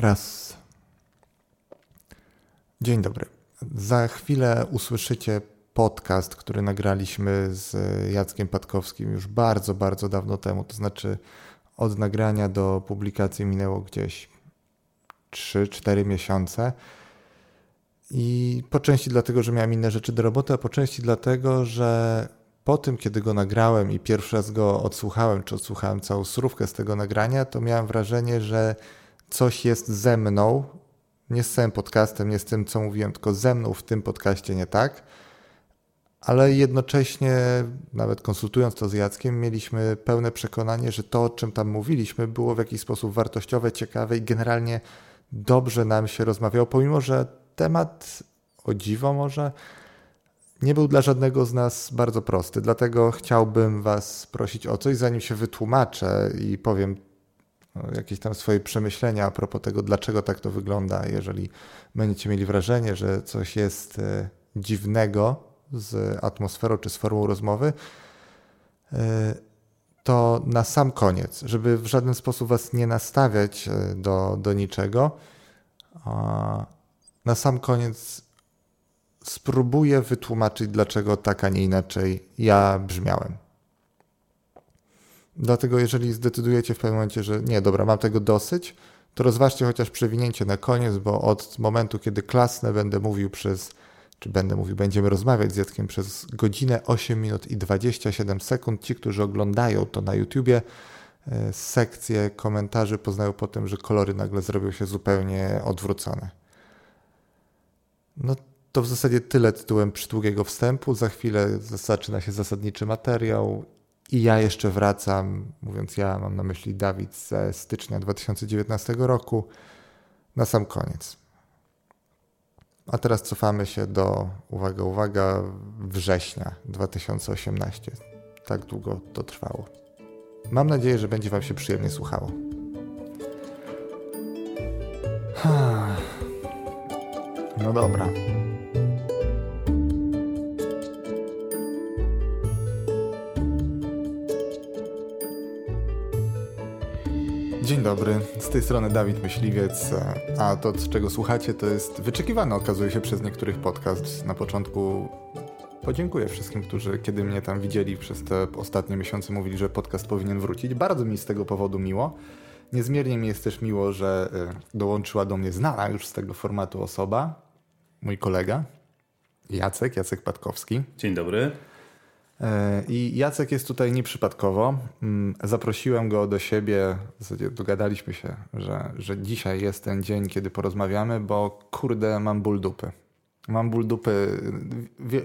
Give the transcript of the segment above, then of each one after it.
Raz. Dzień dobry. Za chwilę usłyszycie podcast, który nagraliśmy z Jackiem Patkowskim już bardzo, bardzo dawno temu. To znaczy od nagrania do publikacji minęło gdzieś 3-4 miesiące. I po części dlatego, że miałem inne rzeczy do roboty, a po części dlatego, że po tym, kiedy go nagrałem i pierwszy raz go odsłuchałem, czy odsłuchałem całą surówkę z tego nagrania, to miałem wrażenie, że coś jest ze mną, nie z całym podcastem, nie z tym, co mówiłem, tylko ze mną w tym podcaście nie tak. Ale jednocześnie, nawet konsultując to z Jackiem, mieliśmy pełne przekonanie, że to, o czym tam mówiliśmy, było w jakiś sposób wartościowe, ciekawe i generalnie dobrze nam się rozmawiało, pomimo że temat, o dziwo może, nie był dla żadnego z nas bardzo prosty. Dlatego chciałbym Was prosić o coś, zanim się wytłumaczę i powiem jakieś tam swoje przemyślenia a propos tego, dlaczego tak to wygląda. Jeżeli będziecie mieli wrażenie, że coś jest e, dziwnego z atmosferą czy z formą rozmowy, e, to na sam koniec, żeby w żaden sposób Was nie nastawiać e, do, do niczego, na sam koniec spróbuję wytłumaczyć, dlaczego tak, a nie inaczej ja brzmiałem. Dlatego, jeżeli zdecydujecie w pewnym momencie, że nie, dobra, mam tego dosyć, to rozważcie chociaż przewinięcie na koniec, bo od momentu, kiedy klasnę, będę mówił przez, czy będę mówił, będziemy rozmawiać z Jackiem przez godzinę 8 minut i 27 sekund. Ci, którzy oglądają to na YouTubie, e, sekcje komentarzy poznają po tym, że kolory nagle zrobią się zupełnie odwrócone. No to w zasadzie tyle tytułem przydługiego wstępu. Za chwilę zaczyna się zasadniczy materiał i ja jeszcze wracam, mówiąc ja, mam na myśli Dawid ze stycznia 2019 roku, na sam koniec. A teraz cofamy się do, uwaga, uwaga, września 2018. Tak długo to trwało. Mam nadzieję, że będzie Wam się przyjemnie słuchało. No dobra. Dzień dobry, z tej strony Dawid Myśliwiec, a to, czego słuchacie, to jest wyczekiwany, okazuje się, przez niektórych podcast. Na początku podziękuję wszystkim, którzy kiedy mnie tam widzieli przez te ostatnie miesiące mówili, że podcast powinien wrócić. Bardzo mi z tego powodu miło. Niezmiernie mi jest też miło, że y, dołączyła do mnie znana już z tego formatu osoba, mój kolega, Jacek, Jacek Patkowski. Dzień dobry. E, I Jacek jest tutaj nieprzypadkowo. Mm, zaprosiłem go do siebie, dogadaliśmy się, że, że dzisiaj jest ten dzień, kiedy porozmawiamy, bo kurde, mam ból dupy. Mam ból dupy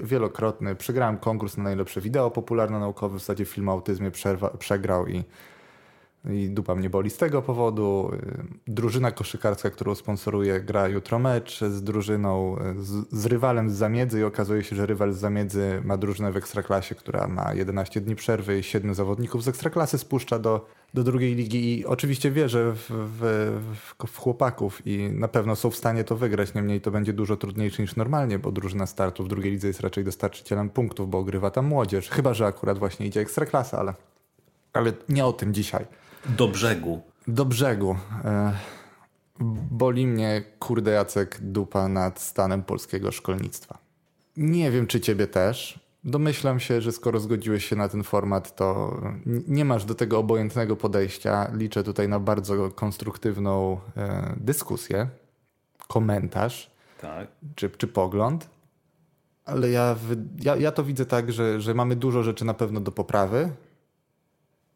wielokrotny. Przegrałem konkurs na najlepsze wideo popularno-naukowe, w zasadzie film o autyzmie przerwa, przegrał i i dupa mnie boli z tego powodu. Drużyna koszykarska, którą sponsoruje, gra jutro mecz z drużyną, z, z, rywalem z zamiedzy i okazuje się, że rywal z zamiedzy ma drużynę w ekstraklasie, która ma 11 dni przerwy i 7 zawodników z ekstraklasy spuszcza do, do drugiej ligi i oczywiście wierzę w, w, w, chłopaków i na pewno są w stanie to wygrać, niemniej to będzie dużo trudniejsze niż normalnie, bo drużyna startu w drugiej lidze jest raczej dostarczycielem punktów, bo ogrywa tam młodzież, chyba że akurat właśnie idzie ekstraklasa, ale, ale nie o tym dzisiaj. Do brzegu. Do brzegu. E, boli mnie, kurde Jacek, dupa nad stanem polskiego szkolnictwa. Nie wiem, czy ciebie też. Domyślam się, że skoro zgodziłeś się na ten format, to nie masz do tego obojętnego podejścia. Liczę tutaj na bardzo konstruktywną e, dyskusję, komentarz tak. czy, czy pogląd. Ale ja, ja, ja to widzę tak, że, że mamy dużo rzeczy na pewno do poprawy,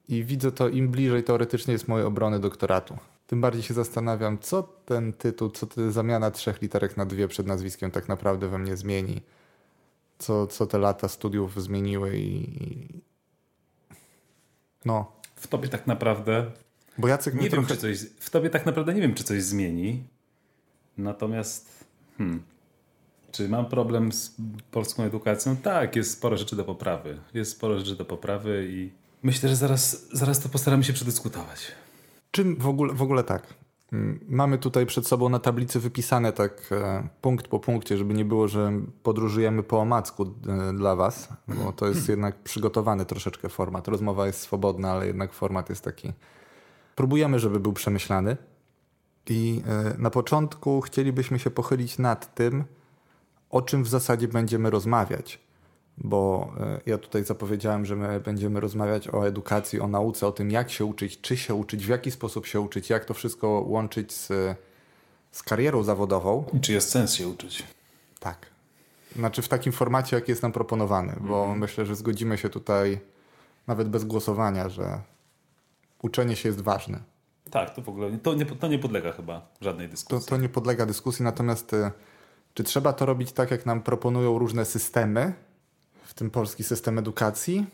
i widzę to im bliżej teoretycznie jest mojej obrony doktoratu. Tym bardziej się zastanawiam, co ten tytuł, co ta zamiana trzech literek na dwie przed nazwiskiem tak naprawdę we mnie zmieni. Co, co te lata studiów zmieniły i. No. W tobie tak naprawdę. Bo Jacek nie wiem, trochę... czy coś. W tobie tak naprawdę nie wiem, czy coś zmieni. Natomiast. Hmm. Czy mam problem z polską edukacją? Tak, jest sporo rzeczy do poprawy. Jest sporo rzeczy do poprawy i Myślę, że zaraz, zaraz to postaramy się przedyskutować. Czym w ogóle, w ogóle tak? Mm, mamy tutaj przed sobą na tablicy wypisane tak e, punkt po punkcie, żeby nie było, że podróżujemy po omacku e, dla Was, bo to jest jednak przygotowany troszeczkę format. Rozmowa jest swobodna, ale jednak format jest taki. Próbujemy, żeby był przemyślany. I na początku chcielibyśmy się pochylić nad tym, o czym w zasadzie będziemy rozmawiać. Bo ja tutaj zapowiedziałem, że my będziemy rozmawiać o edukacji, o nauce, o tym, jak się uczyć, czy się uczyć, w jaki sposób się uczyć, jak to wszystko łączyć z, z karierą zawodową. I czy jest sens się uczyć? Tak. Znaczy w takim formacie, jaki jest nam proponowany, bo mm. myślę, że zgodzimy się tutaj nawet bez głosowania, że uczenie się jest ważne. Tak, to w ogóle to nie, to nie podlega chyba żadnej dyskusji. To, to nie podlega dyskusji, natomiast y, czy trzeba to robić tak, jak nam proponują różne systemy, w tym polski system edukacji?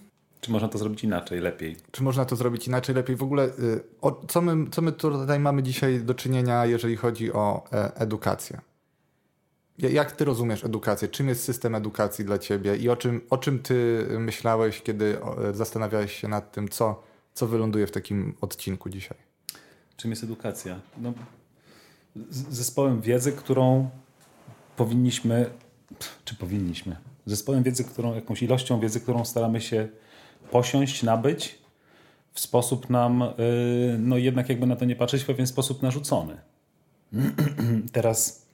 Czy można to zrobić inaczej, lepiej? Czy można to zrobić inaczej, lepiej? W ogóle, y, o, co, my, co my tutaj mamy dzisiaj do czynienia, jeżeli chodzi o e, edukację? Jak ty rozumiesz edukację? Czym jest system edukacji dla ciebie i o czym, o czym ty myślałeś, kiedy zastanawiałeś się nad tym, co, co wyląduje w takim odcinku dzisiaj? Czym jest edukacja? No, zespołem wiedzy, którą powinniśmy, czy powinniśmy, zespołem wiedzy, którą, jakąś ilością wiedzy, którą staramy się posiąść, nabyć w sposób nam, y, no jednak jakby na to nie patrzeć, w pewien sposób narzucony. Teraz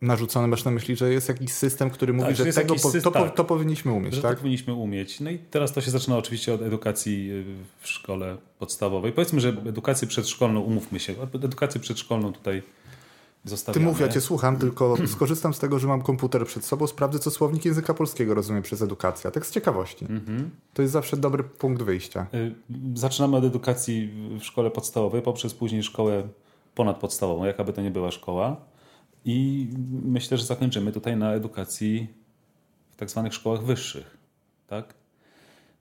narzucone masz na myśli, że jest jakiś system, który mówi, tak, że, że tego po, to, tak, to, powinniśmy umieć, że tak? to powinniśmy umieć. No i teraz to się zaczyna oczywiście od edukacji y, w szkole podstawowej. Powiedzmy, że edukację przedszkolną, umówmy się, edukację przedszkolną tutaj zostawiamy. Ty mów, ja cię słucham, tylko skorzystam z tego, że mam komputer przed sobą, sprawdzę, co słownik języka polskiego rozumie przez edukację. Tak z ciekawości. Mhm. To jest zawsze dobry punkt wyjścia. Y, zaczynamy od edukacji w szkole podstawowej, poprzez później szkołę ponadpodstawową, jakaby to nie była szkoła. I myślę, że zakończymy tutaj na edukacji w tak zwanych szkołach wyższych. Tak?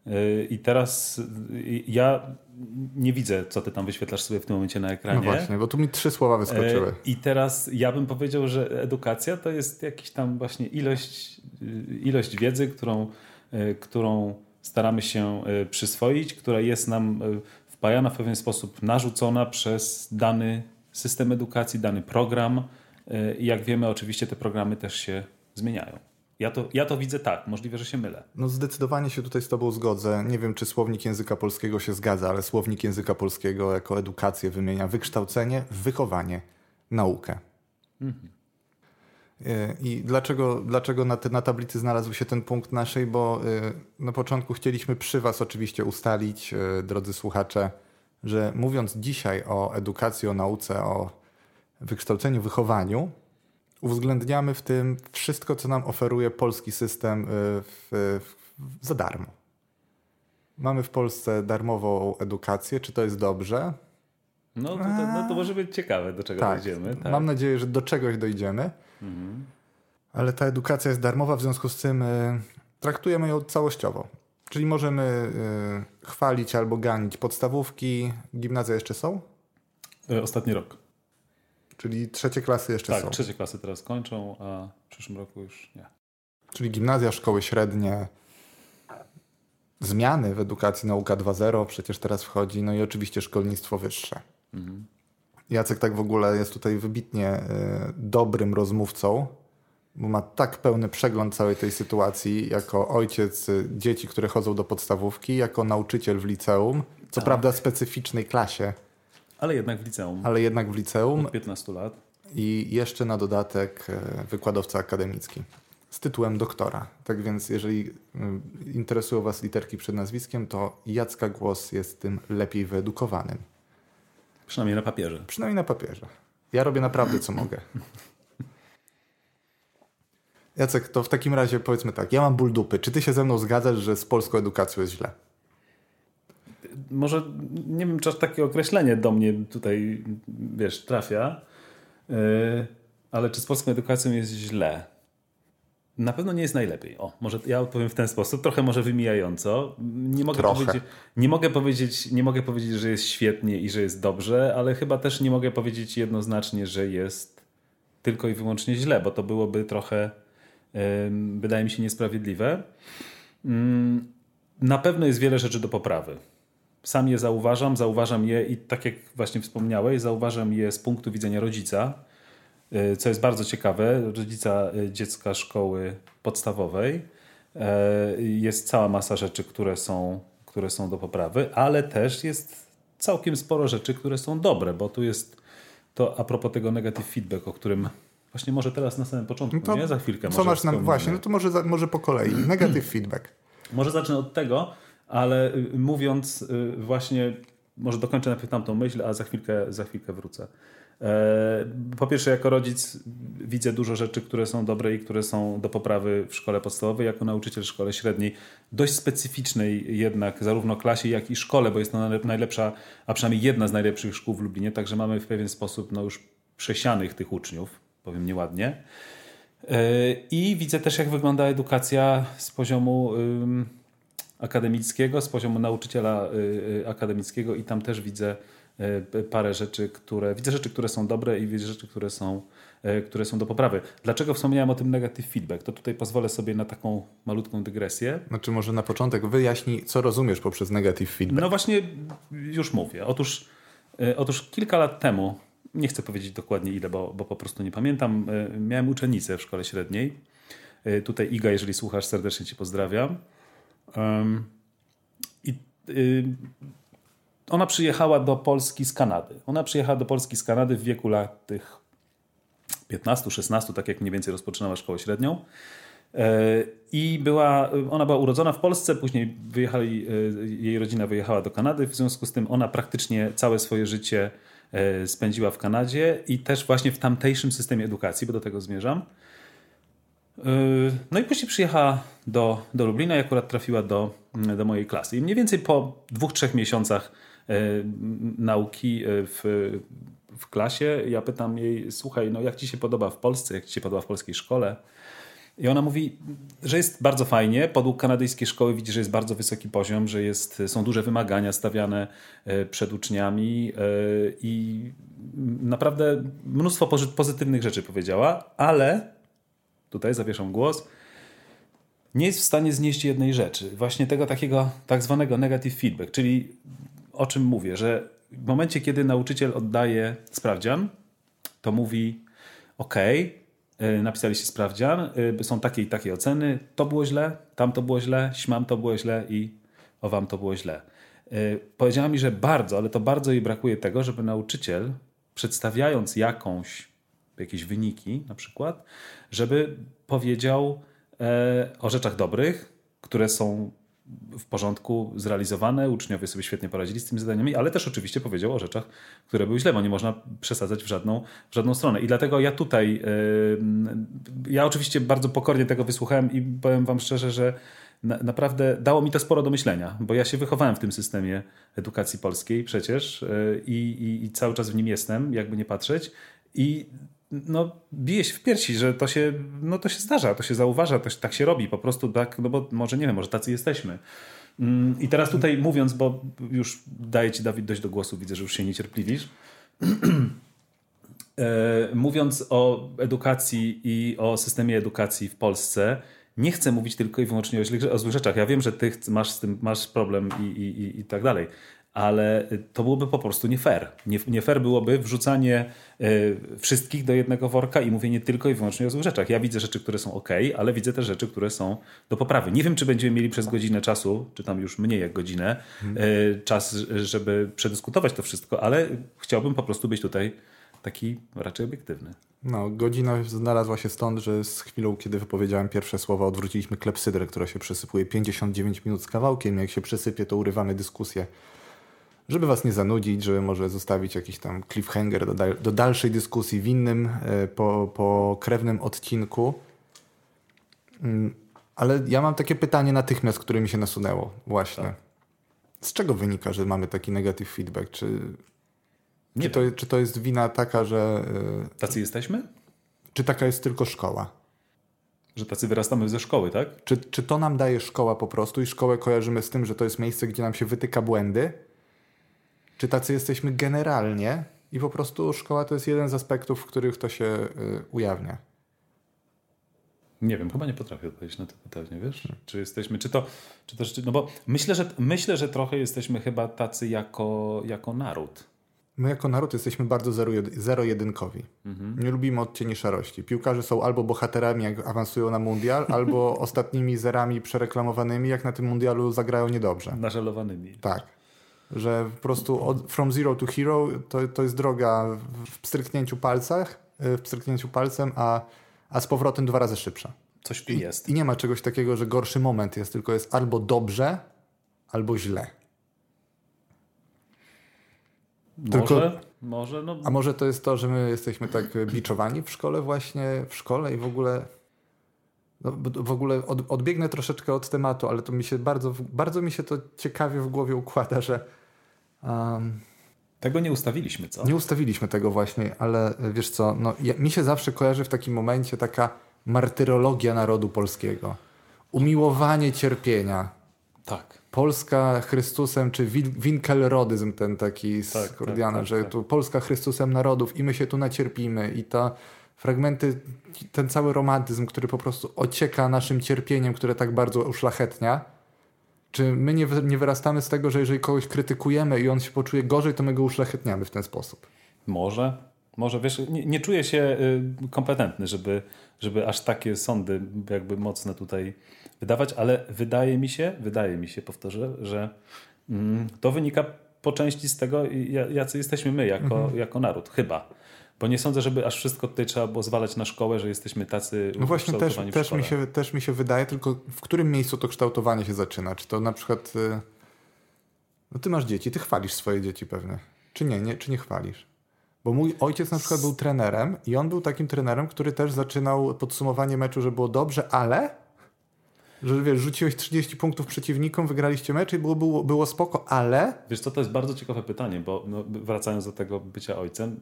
Y, I teraz y, ja nie widzę, co ty tam wyświetlasz sobie w tym momencie na ekranie. No właśnie, bo tu mi trzy słowa wyskoczyły. Y, I teraz ja bym powiedział, że edukacja to jest jakiś tam właśnie ilość, ilość wiedzy, którą, którą staramy się przyswoić, która jest nam wpajana w pewien sposób narzucona przez dany system edukacji, dany program I jak wiemy, oczywiście te programy też się zmieniają. Ja to, ja to widzę tak, możliwe, że się mylę. No zdecydowanie się tutaj z Tobą zgodzę. Nie wiem, czy słownik języka polskiego się zgadza, ale słownik języka polskiego jako edukację wymienia wykształcenie, wychowanie, naukę. Mhm. E, I dlaczego, dlaczego na, te, na tablicy znalazł się ten punkt naszej? Bo e, na początku chcieliśmy przy Was oczywiście ustalić, drodzy słuchacze, że mówiąc dzisiaj o edukacji, o nauce, o wykształceniu, wychowaniu, uwzględniamy w tym wszystko, co nam oferuje polski system y, w, w, za darmo. Mamy w Polsce darmową edukację. Czy to jest dobrze? No to, to, no to może być ciekawe, do czego tak, dojdziemy. Tak. Mam nadzieję, że do czegoś dojdziemy. Mhm. Ale ta edukacja jest darmowa, w związku z tym y, traktujemy ją całościowo. Czyli możemy y, chwalić albo ganić podstawówki. Gimnazja jeszcze są? E, ostatni rok. Czyli trzecie klasy jeszcze tak, są. Tak, trzecie klasy teraz kończą, a w przyszłym roku już nie. Czyli gimnazja, szkoły średnie, zmiany w edukacji nauka 2.0 przecież teraz wchodzi, no i oczywiście szkolnictwo wyższe. Mhm. Jacek tak w ogóle jest tutaj wybitnie y, dobrym rozmówcą, bo ma tak pełny przegląd całej tej sytuacji jako ojciec y, dzieci, które chodzą do podstawówki, jako nauczyciel w liceum, co tak. prawda specyficznej klasie ale jednak w liceum. Ale jednak w liceum. Od 15 lat. I jeszcze na dodatek e, wykładowca akademicki z tytułem doktora. Tak więc, jeżeli e, interesują Was literki przed nazwiskiem, to Jacka Głos jest tym lepiej wyedukowanym. Przynajmniej na papierze. Przynajmniej na papierze. Ja robię naprawdę co mogę. Jacek, to w takim razie powiedzmy tak, ja mam ból dupy. Czy ty się ze mną zgadzasz, że z polską edukacją jest źle? Może nie wiem, czy aż takie określenie do mnie tutaj, wiesz, trafia, yy, ale czy z polską edukacją jest źle? Na pewno nie jest najlepiej. O, może ja odpowiem w ten sposób, trochę może wymijająco. Nie mogę, powiedzieć, nie, mogę powiedzieć, nie mogę powiedzieć, że jest świetnie i że jest dobrze, ale chyba też nie mogę powiedzieć jednoznacznie, że jest tylko i wyłącznie źle, bo to byłoby trochę, yy, wydaje mi się, niesprawiedliwe. Yy, na pewno jest wiele rzeczy do poprawy sam je zauważam, zauważam je i tak jak właśnie wspomniałeś, zauważam je z punktu widzenia rodzica, y, co jest bardzo ciekawe, rodzica y, dziecka szkoły podstawowej. Y, jest cała masa rzeczy, które są, które są do poprawy, ale też jest całkiem sporo rzeczy, które są dobre, bo tu jest to a propos tego negative feedback, o którym właśnie może teraz na samym początku, no nie? Za chwilkę. Co masz nam, właśnie, no to może, może po kolei. Negative feedback. Może zacznę od tego, ale y, mówiąc y, właśnie, może dokończę najpierw tamtą myśl, a za chwilkę, za chwilkę wrócę. E, po pierwsze, jako rodzic widzę dużo rzeczy, które są dobre i które są do poprawy w szkole podstawowej. Jako nauczyciel w szkole średniej, dość specyficznej jednak, zarówno klasie, jak i szkole, bo jest to najlepsza, a przynajmniej jedna z najlepszych szkół w Lublinie, także mamy w pewien sposób no już przesianych tych uczniów, powiem nieładnie. E, I widzę też, jak wygląda edukacja z poziomu akademickiego, z poziomu nauczyciela y, y, akademickiego, i tam też widzę E, parę rzeczy, które widzę rzeczy, które są dobre i widzę rzeczy, które są, które są do poprawy. Dlaczego wspomniałem o tym negative feedback? To tutaj pozwolę sobie na taką malutką dygresję. Znaczy może na początek wyjaśnij, co rozumiesz poprzez negative feedback. No właśnie już mówię. Otóż, otóż kilka lat temu, nie chcę powiedzieć dokładnie ile, bo, bo po prostu nie pamiętam, miałem uczennicę w szkole średniej. Tutaj Iga, jeżeli słuchasz, serdecznie cię pozdrawiam. I ona przyjechała do Polski z Kanady. Ona przyjechała do Polski z Kanady w wieku lat tych 15-16, tak jak mniej więcej rozpoczynała szkołę średnią. E, I była, ona była urodzona w Polsce, później wyjechali, e, jej rodzina wyjechała do Kanady, w związku z tym ona praktycznie całe swoje życie e, spędziła w Kanadzie i też właśnie w tamtejszym systemie edukacji, bo do tego zmierzam. No i później przyjechała do, do Lublina i akurat trafiła do, do mojej klasy. I mniej więcej po dwóch, trzech miesiącach E, nauki e, w, w klasie. Ja pytam jej, słuchaj, no jak ci się podoba w Polsce, jak ci się podoba w polskiej szkole? I ona mówi, że jest bardzo fajnie. Podług kanadyjskiej szkoły widzi, że jest bardzo wysoki poziom, że jest, są duże wymagania stawiane przed uczniami i naprawdę mnóstwo pozytywnych rzeczy powiedziała, ale tutaj zawieszam głos. Nie jest w stanie znieść jednej rzeczy, właśnie tego takiego tak zwanego negative feedback, czyli o czym mówię, że w momencie, kiedy nauczyciel oddaje sprawdzian, to mówi: OK, napisaliście sprawdzian, y, są takie i takie oceny, to było źle, tam to było źle, śmam to było źle i o wam to było źle. Y, powiedziała mi, że bardzo, ale to bardzo jej brakuje tego, żeby nauczyciel, przedstawiając jakąś, jakieś wyniki na przykład, żeby powiedział e, o rzeczach dobrych, które są w porządku zrealizowane, uczniowie sobie świetnie poradzili z tymi zadaniami, ale też oczywiście powiedział o rzeczach, które były źle, bo nie można przesadzać w żadną, w żadną stronę. I dlatego ja tutaj, yy, ja oczywiście bardzo pokornie tego wysłuchałem i powiem wam szczerze, że na, naprawdę dało mi to sporo do myślenia, bo ja się wychowałem w tym systemie edukacji polskiej przecież yy, i, i cały czas w nim jestem, jakby nie patrzeć. I no, bije się w piersi, że to się, no, to się zdarza, to się zauważa, to się, tak się robi po prostu, tak, no bo może nie wiem, może tacy jesteśmy. Mm, I teraz tutaj mówiąc, bo już daję Ci Dawid dość do głosu, widzę, że już się niecierpliwisz. E, mówiąc o edukacji i o systemie edukacji w Polsce, nie chcę mówić tylko i wyłącznie o, złych rzeczach. Ja wiem, że ty masz z tym masz problem i, i, i tak dalej, ale to byłoby po prostu nie fair. Nie, nie fair byłoby wrzucanie y, wszystkich do jednego worka i mówienie tylko i wyłącznie o złych rzeczach. Ja widzę rzeczy, które są ok, ale widzę też rzeczy, które są do poprawy. Nie wiem, czy będziemy mieli przez godzinę czasu, czy tam już mniej jak godzinę, y, czas, żeby przedyskutować to wszystko, ale chciałbym po prostu być tutaj taki raczej obiektywny. No, godzina znalazła się stąd, że z chwilą, kiedy wypowiedziałem pierwsze słowa, odwróciliśmy klepsydrę, która się przesypuje 59 minut z kawałkiem. Jak się przesypie, to urywamy dyskusję żeby was nie zanudzić, żeby może zostawić jakiś tam cliffhanger do, do dalszej dyskusji w innym, e, po, po krewnym odcinku. Mm, ale ja mam takie pytanie natychmiast, które mi się nasunęło właśnie. Tak. Z czego wynika, że mamy taki negative feedback? Czy, czy, to, czy to jest wina taka, że... E, tacy jesteśmy? Czy taka jest tylko szkoła? Że tacy wyrastamy ze szkoły, tak? Czy, czy to nam daje szkoła po prostu i szkołę kojarzymy z tym, że to jest miejsce, gdzie nam się wytyka błędy? Czy tacy jesteśmy generalnie i po prostu szkoła to jest jeden z aspektów, w których to się y, ujawnia. Nie wiem, chyba nie potrafię odpowiedzieć na to pytanie, wiesz? Hmm. Czy jesteśmy, czy to, czy też, no bo myślę, że, myślę, że trochę jesteśmy chyba tacy jako, jako naród. My jako naród jesteśmy bardzo zero-jedynkowi. Mhm. Nie lubimy odcieni szarości. Piłkarze są albo bohaterami, jak awansują na mundial, albo ostatnimi zerami przereklamowanymi, jak na tym mundialu zagrają niedobrze. Nażalowanymi. Tak. Że po prostu od, from zero to hero to, to jest droga w pstryknięciu palcach, w pstryknięciu palcem, a, a z powrotem dwa razy szybsza. Coś tu jest. I nie ma czegoś takiego, że gorszy moment jest, tylko jest albo dobrze, albo źle. Tylko, może, może. No. A może to jest to, że my jesteśmy tak biczowani w szkole właśnie, w szkole i w ogóle no, w ogóle od, odbiegnę troszeczkę od tematu, ale to mi się bardzo, bardzo mi się to ciekawie w głowie układa, że um, tego nie ustawiliśmy, co? Nie ustawiliśmy tego właśnie, ale wiesz co, no, ja, mi się zawsze kojarzy w takim momencie taka martyrologia narodu polskiego. Umiłowanie cierpienia. Tak. Polska Chrystusem, czy winkelrodyzm ten taki z tak, Kordiana, tak, tak, że tak. tu Polska Chrystusem narodów i my się tu nacierpimy i to fragmenty, ten cały romantyzm, który po prostu ocieka naszym cierpieniem, które tak bardzo uszlachetnia. Czy my nie, nie wyrastamy z tego, że jeżeli kogoś krytykujemy i on się poczuje gorzej, to my go uszlachetniamy w ten sposób? Może. Może, wiesz, nie, nie czuję się y, kompetentny, żeby, żeby aż takie sądy jakby mocne tutaj wydawać, ale wydaje mi się, wydaje mi się, powtórzę, że mm, to wynika po części z tego, jacy jesteśmy my jako, mhm. jako naród, chyba. Bo nie sądzę, żeby aż wszystko tutaj trzeba było zwalać na szkołę, że jesteśmy tacy No właśnie też, też, mi się, też mi się wydaje, tylko w którym miejscu to kształtowanie się zaczyna? Czy to na przykład... Y, no ty masz dzieci, ty chwalisz swoje dzieci pewnie. Czy nie, nie czy nie chwalisz? Bo mój ojciec na przykład był trenerem i on był takim trenerem, który też zaczynał podsumowanie meczu, że było dobrze, ale że wiesz, rzuciłeś 30 punktów przeciwnikom, wygraliście mecz i było, było, było spoko, ale... Wiesz co, to jest bardzo ciekawe pytanie, bo no, wracając do tego bycia ojcem,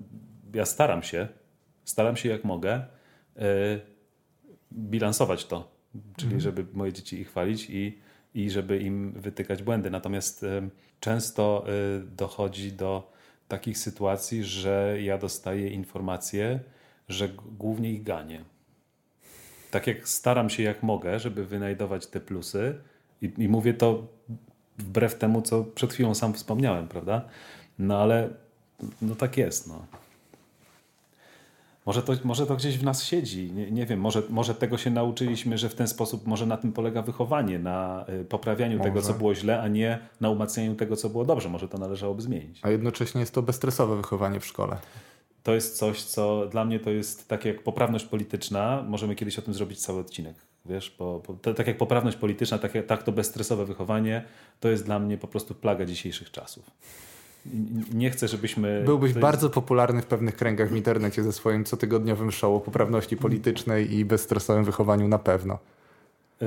ja staram się, staram się jak mogę yy, bilansować to, czyli mhm. żeby moje dzieci ich chwalić i, i żeby im wytykać błędy. Natomiast yy, często yy, dochodzi do takich sytuacji, że ja dostaję informacje, że głównie ich ganię. Tak jak staram się jak mogę, żeby wynajdować te plusy i, i mówię to wbrew temu, co przed chwilą sam wspomniałem, prawda? No ale no tak jest, no. Może to, może to gdzieś w nas siedzi. Nie, nie wiem, może, może tego się nauczyliśmy, że w ten sposób może na tym polega wychowanie, na y, poprawianiu może. tego, co było źle, a nie na umacnianiu tego, co było dobrze. Może to należałoby zmienić. A jednocześnie jest to bezstresowe wychowanie w szkole. To jest coś, co dla mnie to jest tak jak poprawność polityczna. Możemy kiedyś o tym zrobić cały odcinek. Wiesz, bo, bo to, tak jak poprawność polityczna, tak, tak to bezstresowe wychowanie, to jest dla mnie po prostu plaga dzisiejszych czasów nie chcę, żebyśmy... Byłbyś bardzo popularny w pewnych kręgach w internecie ze swoim cotygodniowym show o poprawności politycznej i bezstresowym wychowaniu na pewno. E,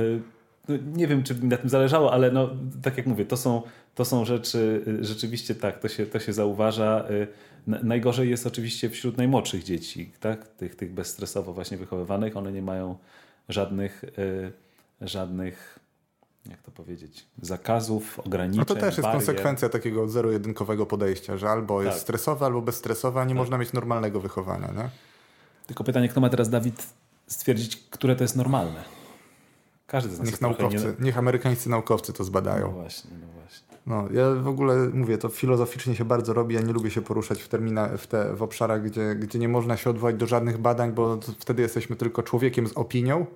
no, nie wiem, czy mi na tym zależało, ale no, tak jak mówię, to są, to są rzeczy, e, rzeczywiście tak, to się, to się zauważa. E, najgorzej jest oczywiście wśród najmłodszych dzieci, tak? tych, tych bezstresowo właśnie wychowywanych. One nie mają żadnych, żadnych jak to powiedzieć, zakazów, ograniczeń. No to też jest barier. konsekwencja takiego zero-jedynkowego podejścia, że albo tak. jest stresowe, albo bezstresowe, a nie tak. można mieć normalnego wychowania. Nie? Tylko pytanie, kto ma teraz, Dawid, stwierdzić, które to jest normalne? Każdy z nas niech, naukowcy, nie... niech amerykańscy naukowcy to zbadają. No właśnie, no właśnie. No, ja w ogóle mówię, to filozoficznie się bardzo robi. Ja nie lubię się poruszać w, termina, w, te, w obszarach, gdzie, gdzie nie można się odwołać do żadnych badań, bo wtedy jesteśmy tylko człowiekiem z opinią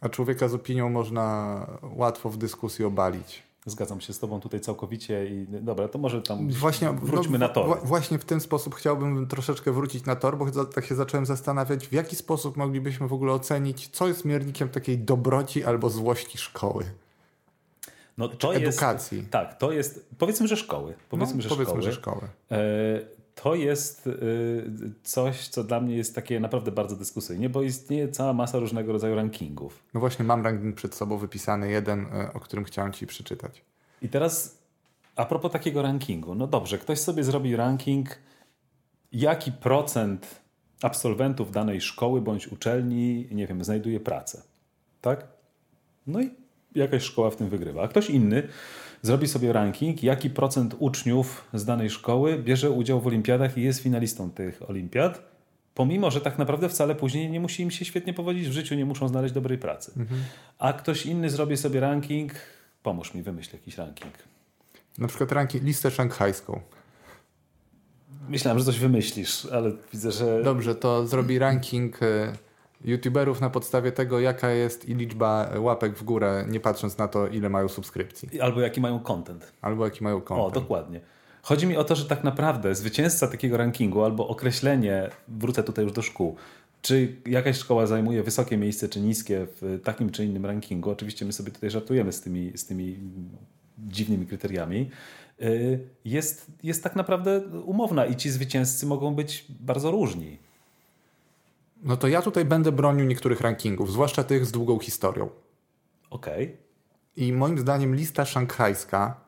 a człowieka z opinią można łatwo w dyskusji obalić. Zgadzam się z Tobą tutaj całkowicie i dobra, to może tam właśnie, wróćmy no, na tor. Właśnie w ten sposób chciałbym troszeczkę wrócić na tor, bo tak się zacząłem zastanawiać, w jaki sposób moglibyśmy w ogóle ocenić, co jest miernikiem takiej dobroci albo złości szkoły. No, to edukacji. Jest, tak, to jest, powiedzmy, że szkoły. Powiedzmy, no, że, powiedzmy szkoły. że szkoły. E, to jest y, coś, co dla mnie jest takie naprawdę bardzo dyskusyjne, bo istnieje cała masa różnego rodzaju rankingów. No właśnie, mam ranking przed sobą wypisany, jeden, y, o którym chciałem Ci przeczytać. I teraz a propos takiego rankingu. No dobrze, ktoś sobie zrobi ranking, jaki procent absolwentów danej szkoły bądź uczelni, nie wiem, znajduje pracę. Tak? No i jakaś szkoła w tym wygrywa. A ktoś inny zrobi sobie ranking, jaki procent uczniów z danej szkoły bierze udział w olimpiadach i jest finalistą tych olimpiad, pomimo, że tak naprawdę wcale później nie musi im się świetnie powodzić w życiu, nie muszą znaleźć dobrej pracy. Mhm. A ktoś inny zrobi sobie ranking, pomóż mi, wymyśl jakiś ranking. Na przykład ranking, listę szanghajską. Myślałem, że coś wymyślisz, ale widzę, że... Dobrze, to zrobi ranking e, youtuberów na podstawie tego, jaka jest i liczba łapek w górę, nie patrząc na to, ile mają subskrypcji. Albo jaki mają content. Albo jaki mają content. O, dokładnie. Chodzi mi o to, że tak naprawdę zwycięzca takiego rankingu albo określenie, wrócę tutaj już do szkół, czy jakaś szkoła zajmuje wysokie miejsce czy niskie w takim czy innym rankingu. Oczywiście my sobie tutaj żartujemy z tymi, z tymi dziwnymi kryteriami. Y, jest, jest tak naprawdę umowna i ci zwycięzcy mogą być bardzo różni. No to ja tutaj będę bronił niektórych rankingów, zwłaszcza tych z długą historią. Okej. Okay. I moim zdaniem lista szanghajska,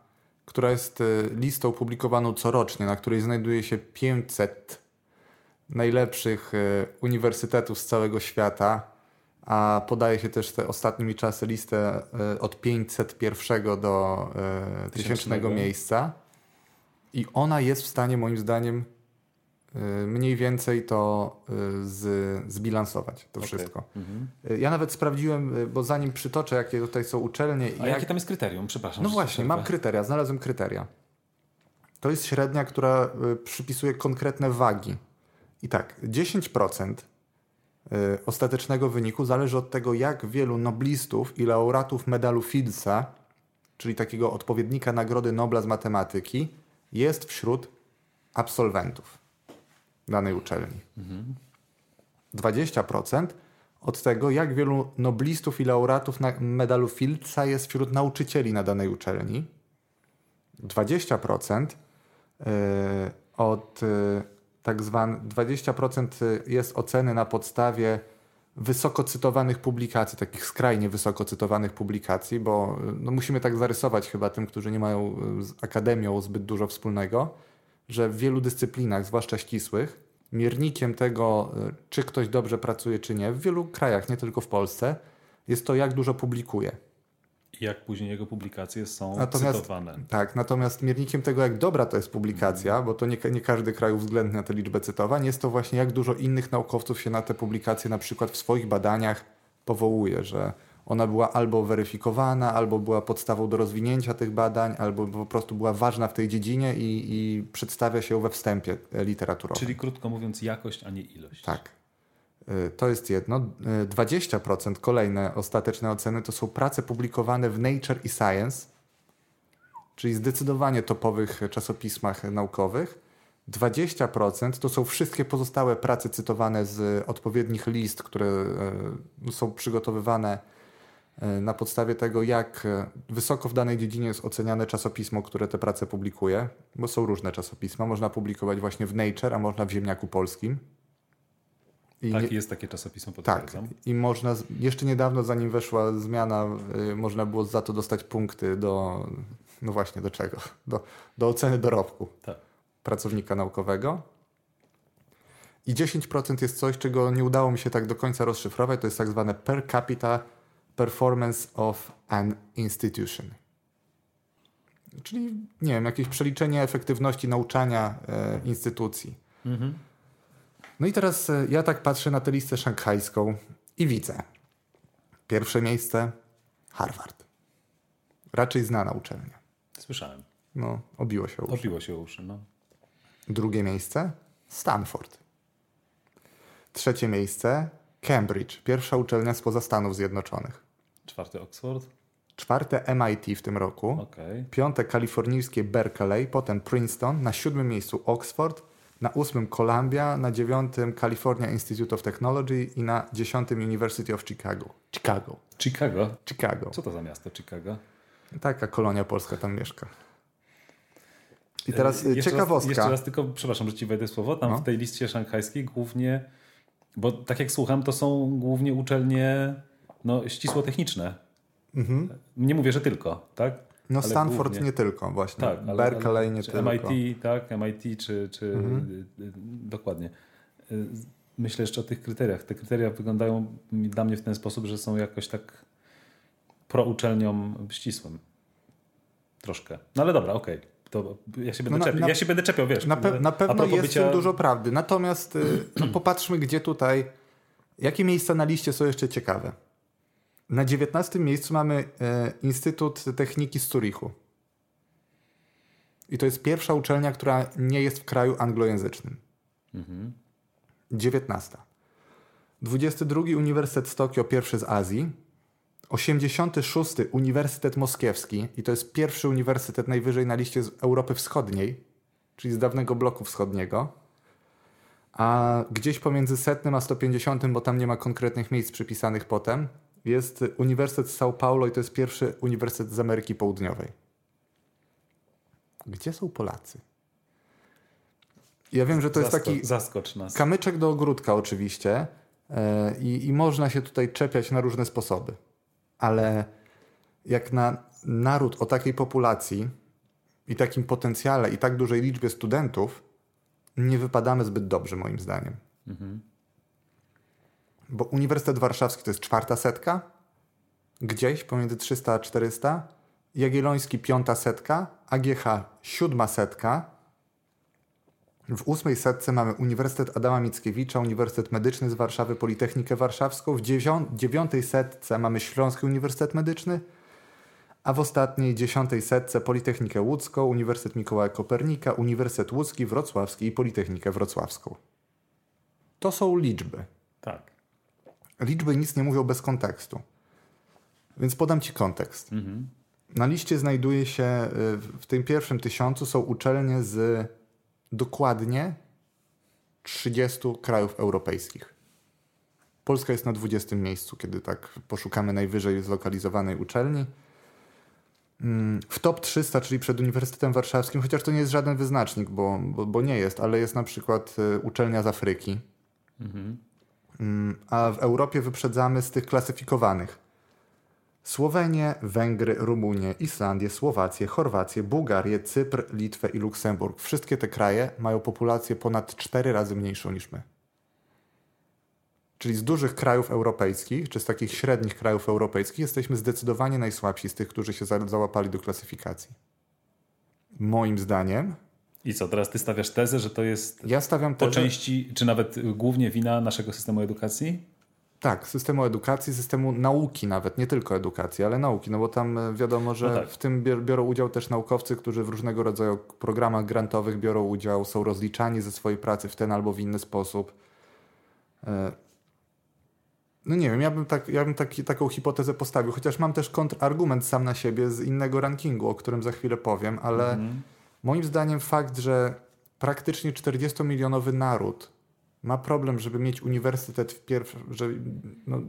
która jest y, listą publikowaną corocznie, na której znajduje się 500 najlepszych y, uniwersytetów z całego świata, a podaje się też te ostatnimi czasy listę y, od 501 do tysięcznego miejsca. I ona jest w stanie, moim zdaniem, mniej więcej to y, z, zbilansować to okay. wszystko. Mhm. Y, ja nawet sprawdziłem, bo zanim przytoczę, jakie tutaj są uczelnie. A jak... jakie tam jest kryterium? Przepraszam. No właśnie, mam kryteria, znalazłem kryteria. To jest średnia, która przypisuje konkretne wagi. I tak, 10% ostatecznego wyniku zależy od tego, jak wielu noblistów i laureatów medalu Fieldsa, czyli takiego odpowiednika Nagrody Nobla z matematyki, jest wśród absolwentów danej uczelni. Mhm. 20% od tego, jak wielu noblistów i laureatów medalu Fieldsa jest wśród nauczycieli na danej uczelni. 20% e, od e, tak zwane 20% jest oceny na podstawie wysoko cytowanych publikacji, takich skrajnie wysoko cytowanych publikacji, bo no musimy tak zarysować chyba tym, którzy nie mają z akademią zbyt dużo wspólnego, że w wielu dyscyplinach, zwłaszcza ścisłych, miernikiem tego, y, czy ktoś dobrze pracuje, czy nie, w wielu krajach, nie tylko w Polsce, jest to, jak dużo publikuje. I jak później jego publikacje są natomiast, cytowane. Tak, natomiast miernikiem tego, jak dobra to jest publikacja, mm. bo to nie, nie każdy kraj uwzględnia tę liczbę cytowań, jest to właśnie, jak dużo innych naukowców się na te publikacje na przykład w swoich badaniach powołuje, że ona była albo weryfikowana, albo była podstawą do rozwinięcia tych badań, albo po prostu była ważna w tej dziedzinie i, i przedstawia się we wstępie literaturowym. Czyli krótko mówiąc, jakość, a nie ilość. Tak. Y, to jest jedno. 20% y, kolejne ostateczne oceny to są prace publikowane w Nature i Science, czyli zdecydowanie topowych czasopismach naukowych. 20% to są wszystkie pozostałe prace cytowane z odpowiednich list, które są przygotowywane E, na podstawie tego, jak e, wysoko w danej dziedzinie jest oceniane czasopismo, które te prace publikuje, bo są różne czasopisma. Można publikować właśnie w Nature, a można w Ziemniaku Polskim. I tak, nie... jest takie czasopismo, potwierdzam. Tak, i można, jeszcze niedawno, zanim weszła zmiana, y, można było za to dostać punkty do, no właśnie do czego? Do, do oceny dorobku tak. pracownika naukowego. I 10% jest coś, czego nie udało mi się tak do końca rozszyfrować, to jest tak zwane per capita performance of an institution. Czyli, nie wiem, jakieś przeliczenie efektywności nauczania e, instytucji. Mhm. No i teraz e, ja tak patrzę na tę listę szanghajską i widzę. Pierwsze miejsce Harvard. Raczej znana uczelnia. Słyszałem. No, obiło się uszy. Obiło się uszy, no. Drugie miejsce Stanford. Trzecie miejsce Cambridge, pierwsza uczelnia spoza Stanów Zjednoczonych. Czwarte Oxford. Czwarte MIT w tym roku. Okay. Piąte kalifornijskie Berkeley, potem Princeton, na siódmym miejscu Oxford, na ósmym Columbia, na dziewiątym California Institute of Technology i na dziesiątym University of Chicago. Chicago. Chicago? Chicago. Co to za miasto Chicago? Taka kolonia polska tam mieszka. I teraz e, jeszcze ciekawostka. Raz, jeszcze raz tylko, przepraszam, że ci wejdę słowo. Tam no. w tej liście szanghajskiej głównie bo tak jak słucham, to są głównie uczelnie no, ścisło-techniczne. Mhm. Nie mówię, że tylko, tak? No ale Stanford głównie. nie tylko właśnie. Tak, ale, Berkeley ale, nie tylko. MIT, tak, MIT czy, czy mhm. Dokładnie. Myślę jeszcze o tych kryteriach. Te kryteria wyglądają dla mnie w ten sposób, że są jakoś tak prouczelniom ścisłym. Troszkę. No ale dobra, okej. Okay. To ja się będę, no na, czepiał, ja się będę czepiał, wiesz. Na, pe na pewno jest bycia... dużo prawdy. Natomiast y, no, popatrzmy, gdzie tutaj, jakie miejsca na liście są jeszcze ciekawe. Na 19 miejscu mamy e, Instytut Techniki z Zurichu. I to jest pierwsza uczelnia, która nie jest w kraju anglojęzycznym. Mhm. 19. 22 Uniwersytet z Tokio, pierwszy z Azji. 86. Uniwersytet Moskiewski i to jest pierwszy uniwersytet najwyżej na liście z Europy Wschodniej. czyli z dawnego bloku wschodniego. A gdzieś pomiędzy setnym a 150, bo tam nie ma konkretnych miejsc przypisanych potem, jest Uniwersytet São Paulo i to jest pierwszy uniwersytet z Ameryki Południowej. Gdzie są Polacy? Ja wiem, że to jest taki zaskocz nas. kamyczek do ogródka oczywiście i, i można się tutaj czepiać na różne sposoby, ale jak na naród o takiej populacji i takim potencjale i tak dużej liczbie studentów, nie wypadamy zbyt dobrze moim zdaniem. Mhm. Bo Uniwersytet Warszawski to jest czwarta setka, gdzieś pomiędzy 300 a 400, Jagielloński piąta setka, AGH siódma setka, w ósmej setce mamy Uniwersytet Adama Mickiewicza, Uniwersytet Medyczny z Warszawy, Politechnikę Warszawską. W dziewiątej setce mamy Śląski Uniwersytet Medyczny, a w ostatniej dziesiątej setce Politechnikę Łódzką, Uniwersytet Mikołaja Kopernika, Uniwersytet Łódzki, Wrocławski i Politechnikę Wrocławską. To są liczby. Tak. Liczby nic nie mówią bez kontekstu. Więc podam Ci kontekst. Mhm. Na liście znajduje się, y, w tym pierwszym tysiącu są uczelnie z dokładnie 30 krajów europejskich. Polska jest na 20 miejscu, kiedy tak poszukamy najwyżej zlokalizowanej uczelni. Mm, w top 300, czyli przed Uniwersytetem Warszawskim, chociaż to nie jest żaden wyznacznik, bo, bo, bo nie jest, ale jest na przykład y, uczelnia z Afryki. Mhm. Mm, a w Europie wyprzedzamy z tych klasyfikowanych Słowenię, Węgry, Rumunię, Islandię, Słowację, Chorwację, Bułgarię, Cypr, Litwę i Luksemburg. Wszystkie te kraje mają populację ponad 4 razy mniejszą niż my. Czyli z dużych krajów europejskich, czy z takich średnich krajów europejskich, jesteśmy zdecydowanie najsłabsi z tych, którzy się załapali do klasyfikacji. Moim zdaniem. I co, teraz ty stawiasz tezę, że to jest ja stawiam tezę, po części, czy nawet głównie wina naszego systemu edukacji? Tak, systemu edukacji, systemu nauki nawet, nie tylko edukacji, ale nauki, no bo tam e, wiadomo, że no tak. w tym biorą udział też naukowcy, którzy w różnego rodzaju programach grantowych biorą udział, są rozliczani ze swojej pracy w ten albo w inny sposób. E, no nie wiem, ja bym, tak, ja bym taki, taką hipotezę postawił, chociaż mam też kontrargument sam na siebie z innego rankingu, o którym za chwilę powiem, ale mhm. moim zdaniem fakt, że praktycznie 40-milionowy naród ma problem, żeby mieć uniwersytet w pierwszym, że no,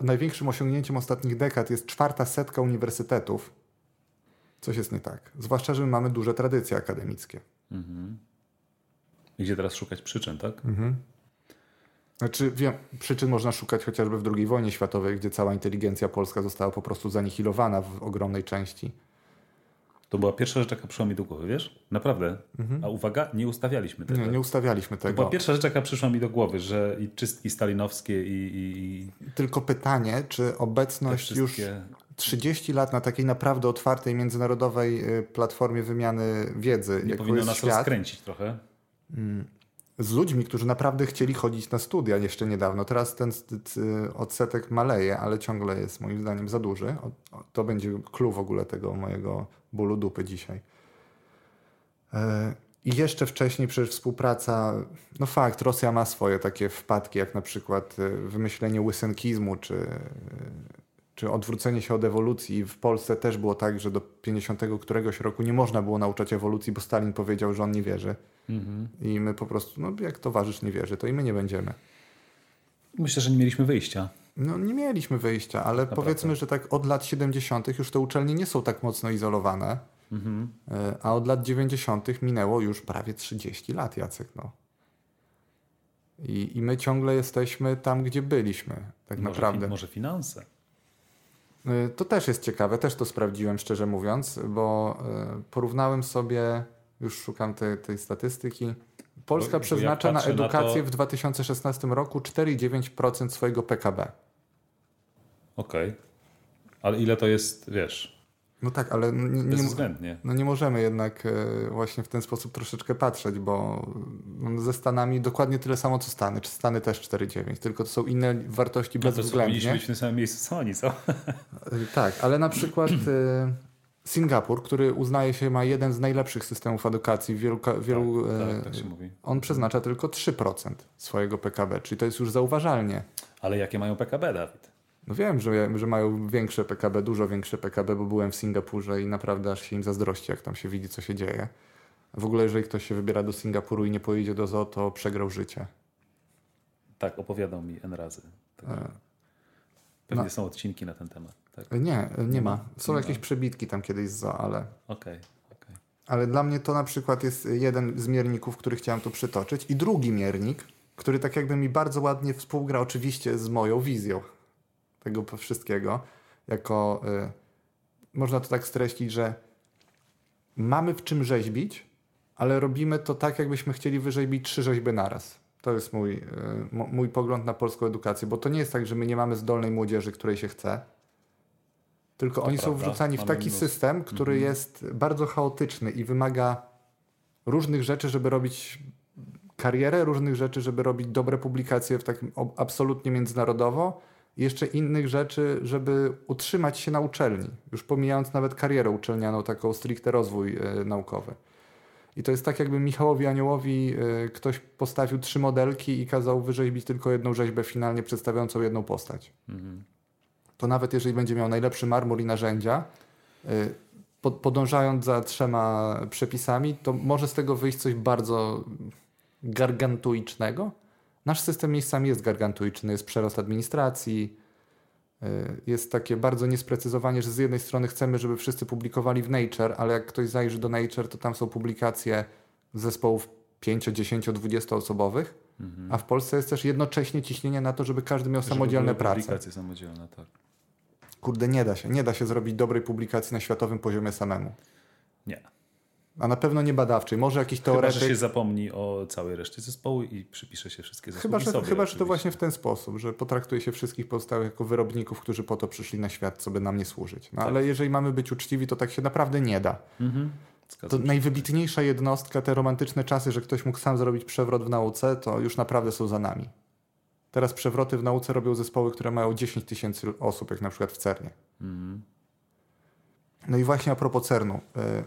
największym osiągnięciem ostatnich dekad jest czwarta setka uniwersytetów. Coś jest nie tak. Zwłaszcza, że my mamy duże tradycje akademickie. Mhm. Gdzie teraz szukać przyczyn, tak? Mhm. Znaczy, wiem, przyczyn można szukać chociażby w II wojnie światowej, gdzie cała inteligencja polska została po prostu zanihilowana w ogromnej części. To była pierwsza rzecz, jaka przyszła mi do głowy, wiesz? Naprawdę. Mhm. A uwaga, nie ustawialiśmy tego. Nie, nie ustawialiśmy tego. To była pierwsza rzecz, jaka przyszła mi do głowy, że i czystki stalinowskie i... i... Tylko pytanie, czy obecność wszystkie... już 30 lat na takiej naprawdę otwartej międzynarodowej y, platformie wymiany wiedzy, nie powinno nas świat, rozkręcić trochę? Z ludźmi, którzy naprawdę chcieli chodzić na studia jeszcze niedawno. Teraz ten odsetek maleje, ale ciągle jest moim zdaniem za duży. To będzie clue w ogóle tego mojego bólu dupy dzisiaj. E, I jeszcze wcześniej przecież współpraca, no fakt, Rosja ma swoje takie wpadki, jak na przykład e, wymyślenie łysenkizmu, czy, czy odwrócenie się od ewolucji. W Polsce też było tak, że do 50 któregoś roku nie można było nauczać ewolucji, bo Stalin powiedział, że on nie wierzy. Mhm. I my po prostu, no jak towarzysz nie wierzy, to i my nie będziemy. Myślę, że nie mieliśmy wyjścia. No nie mieliśmy wyjścia, ale Naprawdę. powiedzmy, że tak od lat 70. już te uczelnie nie są tak mocno izolowane, mhm. E, a od lat 90. minęło już prawie 30 lat, Jacek. No. I, I my ciągle jesteśmy tam, gdzie byliśmy, tak może naprawdę. może finanse? E, to też jest ciekawe, też to sprawdziłem, szczerze mówiąc, bo e, porównałem sobie, już szukam te, tej statystyki. Polska bo, przeznacza na edukację na to... w 2016 roku 4,9% swojego PKB. Okej. Okay. Ale ile to jest, wiesz? No tak, ale nie, no nie możemy jednak e, właśnie w ten sposób troszeczkę patrzeć, bo no, ze Stanami dokładnie tyle samo co Stany, czy Stany też 4,9, tylko to są inne wartości no bezwzględnie. No to być w tym samym miejscu co oni, co? E, tak, ale na przykład e, Singapur, który uznaje się ma jeden z najlepszych systemów edukacji wielu... wielu tak, tak, tak on przeznacza tylko 3% swojego PKB, czyli to jest już zauważalnie. Ale jakie mają PKB, Dawid? No wiem, że, że mają większe PKB, dużo większe PKB, bo byłem w Singapurze i naprawdę aż się im zazdrości, jak tam się widzi, co się dzieje. W ogóle, jeżeli ktoś się wybiera do Singapuru i nie pojedzie do zoo, to przegrał życie. Tak, opowiadał mi N razy. Także E, Pewnie no. są odcinki na ten temat. Tak? Nie, nie ma. Są Nie jakieś ma. przebitki tam kiedyś z zoo, ale, Okej, okej. ale dla mnie to na przykład jest jeden z mierników, który chciałem tu przytoczyć. I drugi miernik, który tak jakby mi bardzo ładnie współgra oczywiście z moją wizją tego wszystkiego. Jako, y, można to tak streścić, że mamy w czym rzeźbić, ale robimy to tak, jakbyśmy chcieli wyrzeźbić trzy rzeźby naraz. To jest mój, y, mój pogląd na polską edukację, bo to nie jest tak, że my nie mamy zdolnej młodzieży, której się chce, tylko To oni są prawda. wrzucani w taki mnóstwo. system, który Mhm. jest bardzo chaotyczny i wymaga różnych rzeczy, żeby robić karierę, różnych rzeczy, żeby robić dobre publikacje w takim absolutnie międzynarodowo i jeszcze innych rzeczy, żeby utrzymać się na uczelni, już pomijając nawet karierę uczelnianą, taką stricte rozwój e, naukowy. I to jest tak, jakby Michałowi Aniołowi e, ktoś postawił trzy modelki i kazał wyrzeźbić tylko jedną rzeźbę finalnie przedstawiającą jedną postać. Mhm. To nawet jeżeli będzie miał najlepszy marmur i narzędzia, e, po- podążając za trzema przepisami, to może z tego wyjść coś bardzo gargantuicznego. Nasz system miejscami jest gargantuiczny, jest przerost administracji, y, jest takie bardzo niesprecyzowanie, że z jednej strony chcemy, żeby wszyscy publikowali w Nature, ale jak ktoś zajrzy do Nature, to tam są publikacje zespołów 5, 10, 20 osobowych, a w Polsce jest też jednocześnie ciśnienie na to, żeby każdy miał Żeby samodzielne prace. Publikacje samodzielne, tak. Kurde, nie da się. Nie da się zrobić dobrej publikacji na światowym poziomie samemu. Nie. A na pewno nie badawczej. Może jakiś Chyba, teoretyk. że się zapomni o całej reszcie zespołu i przypisze się wszystkie zasługi Chyba, że, sobie. chyba, że to właśnie w ten sposób, że potraktuje się wszystkich pozostałych jako wyrobników, którzy po to przyszli na świat, co by nam nie służyć. No Tak. ale jeżeli mamy być uczciwi, to tak się naprawdę nie da. Mhm. To najwybitniejsza jednostka, te romantyczne czasy, że ktoś mógł sam zrobić przewrot w nauce, to już naprawdę są za nami. Teraz przewroty w nauce robią zespoły, które mają 10 tysięcy osób, jak na przykład w CERNie. Mhm. No i właśnie a propos CERNu. y,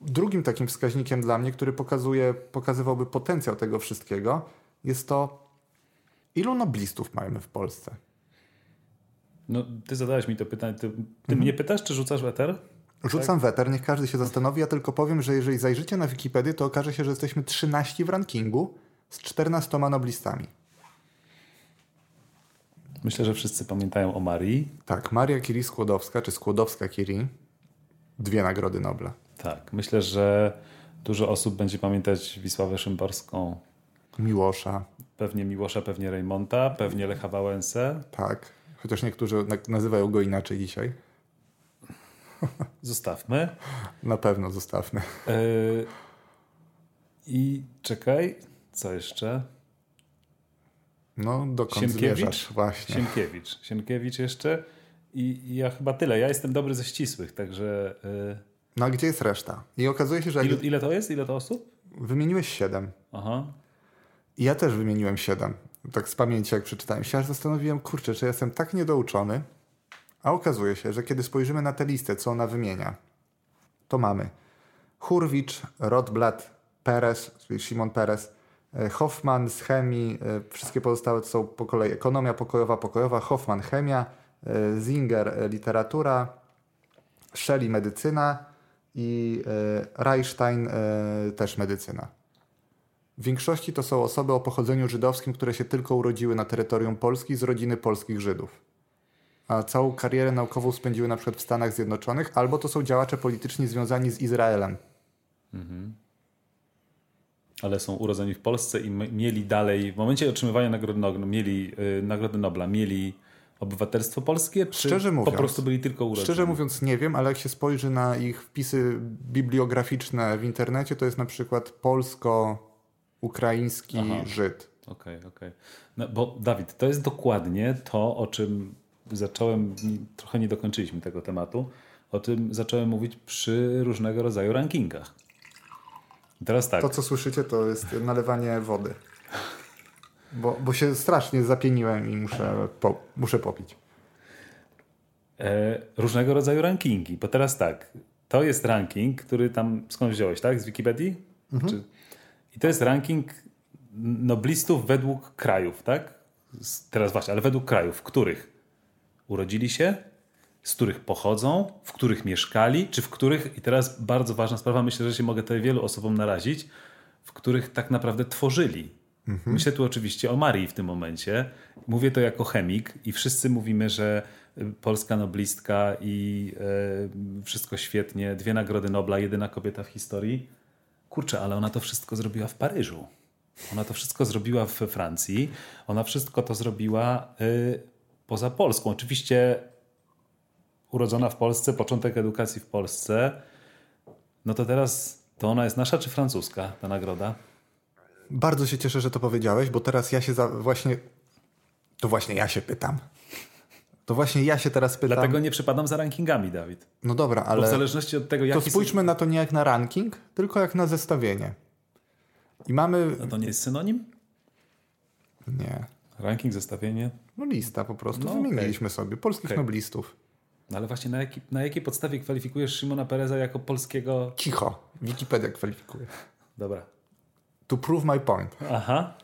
Drugim takim wskaźnikiem dla mnie, który pokazuje, pokazywałby potencjał tego wszystkiego, jest to, ilu noblistów mamy w Polsce. No, ty zadałeś mi to pytanie. Ty, ty Mhm. mnie pytasz, czy rzucasz w eter? Rzucam weter, niech każdy się zastanowi. Ja tylko powiem, że jeżeli zajrzycie na Wikipedię, to okaże się, że jesteśmy 13 w rankingu z 14 noblistami. Myślę, że wszyscy pamiętają o Marii. Tak, Maria Curie Skłodowska, czy Skłodowska-Curie, dwie nagrody Nobla. Tak, myślę, że dużo osób będzie pamiętać Wisławę Szymborską, Miłosza, pewnie Miłosza, pewnie Reymonta, pewnie Lecha Wałęsę. tak. Chociaż niektórzy na- nazywają go inaczej dzisiaj. Zostawmy. Na pewno zostawmy. Yy, I czekaj, co jeszcze? No, dokąd Sienkiewicz? zmierzasz? Właśnie. Sienkiewicz. Sienkiewicz jeszcze. I, I ja chyba tyle. Ja jestem dobry ze ścisłych, także. No a gdzie jest reszta? I okazuje się, że ile, ile to jest? Ile to osób? wymieniłeś siedem. Aha. I ja też wymieniłem siedem. Tak z pamięci, jak przeczytałem się, aż zastanowiłem, kurczę, czy ja jestem tak niedouczony. A okazuje się, że kiedy spojrzymy na tę listę, co ona wymienia, to mamy Hurwicz, Rotblat, Perez, czyli Szymon Perez, e, Hoffman z chemii, e, wszystkie pozostałe to są po kolei ekonomia pokojowa, pokojowa, Hoffman chemia, e, Zinger literatura, Shelley medycyna i e, Reichstein e, też medycyna. W większości to są osoby o pochodzeniu żydowskim, które się tylko urodziły na terytorium Polski z rodziny polskich Żydów. A całą karierę naukową spędziły na przykład w Stanach Zjednoczonych, albo to są działacze polityczni związani z Izraelem. Ale są urodzeni w Polsce i mieli dalej, w momencie otrzymywania Nagrody mieli, yy, Nagrody Nobla, mieli obywatelstwo polskie, czy Szczerze mówiąc- po prostu byli tylko urodzeni? Szczerze mówiąc nie wiem, ale jak się spojrzy na ich wpisy bibliograficzne w internecie, to jest na przykład polsko-ukraiński Aha. Żyd. Okej, okej. No, bo Dawid, to jest dokładnie to, o czym zacząłem, trochę nie dokończyliśmy tego tematu, o tym zacząłem mówić przy różnego rodzaju rankingach. Teraz tak, To, co słyszycie, to jest nalewanie wody. Bo, bo się strasznie zapieniłem i muszę, po, muszę popić. e, różnego rodzaju rankingi, bo teraz tak, to jest ranking, który tam skąd wziąłeś, tak? Z Wikipedii? Czy... I to jest ranking noblistów według krajów, tak? Teraz właśnie, ale według krajów, w których urodzili się, z których pochodzą, w których mieszkali, czy w których, i teraz bardzo ważna sprawa, myślę, że się mogę tutaj wielu osobom narazić, w których tak naprawdę tworzyli. Mhm. Myślę tu oczywiście o Marii w tym momencie. Mówię to jako chemik i wszyscy mówimy, że polska noblistka i e, wszystko świetnie, dwie nagrody Nobla, jedyna kobieta w historii. Kurczę, ale ona to wszystko zrobiła w Paryżu. Ona to wszystko zrobiła we Francji. Ona wszystko to zrobiła y, poza Polską. Oczywiście urodzona w Polsce, początek edukacji w Polsce. No to teraz to ona jest nasza czy francuska, ta nagroda? Bardzo się cieszę, że to powiedziałeś, bo teraz ja się za, właśnie. To właśnie ja się pytam. To właśnie ja się teraz pytam. Dlatego nie przypadam za rankingami, Dawid. No dobra, ale. Bo w zależności od tego, jak. To spójrzmy są... na to nie jak na ranking, tylko jak na zestawienie. I mamy. No to nie jest synonim? Nie. Ranking, zestawienie? No lista po prostu. No, Wymieniliśmy okay. sobie polskich okay. noblistów. No ale właśnie na, jaki, na jakiej podstawie kwalifikujesz Szymona Pereza jako polskiego... Cicho. Wikipedia kwalifikuje. Dobra. To prove my point. Aha.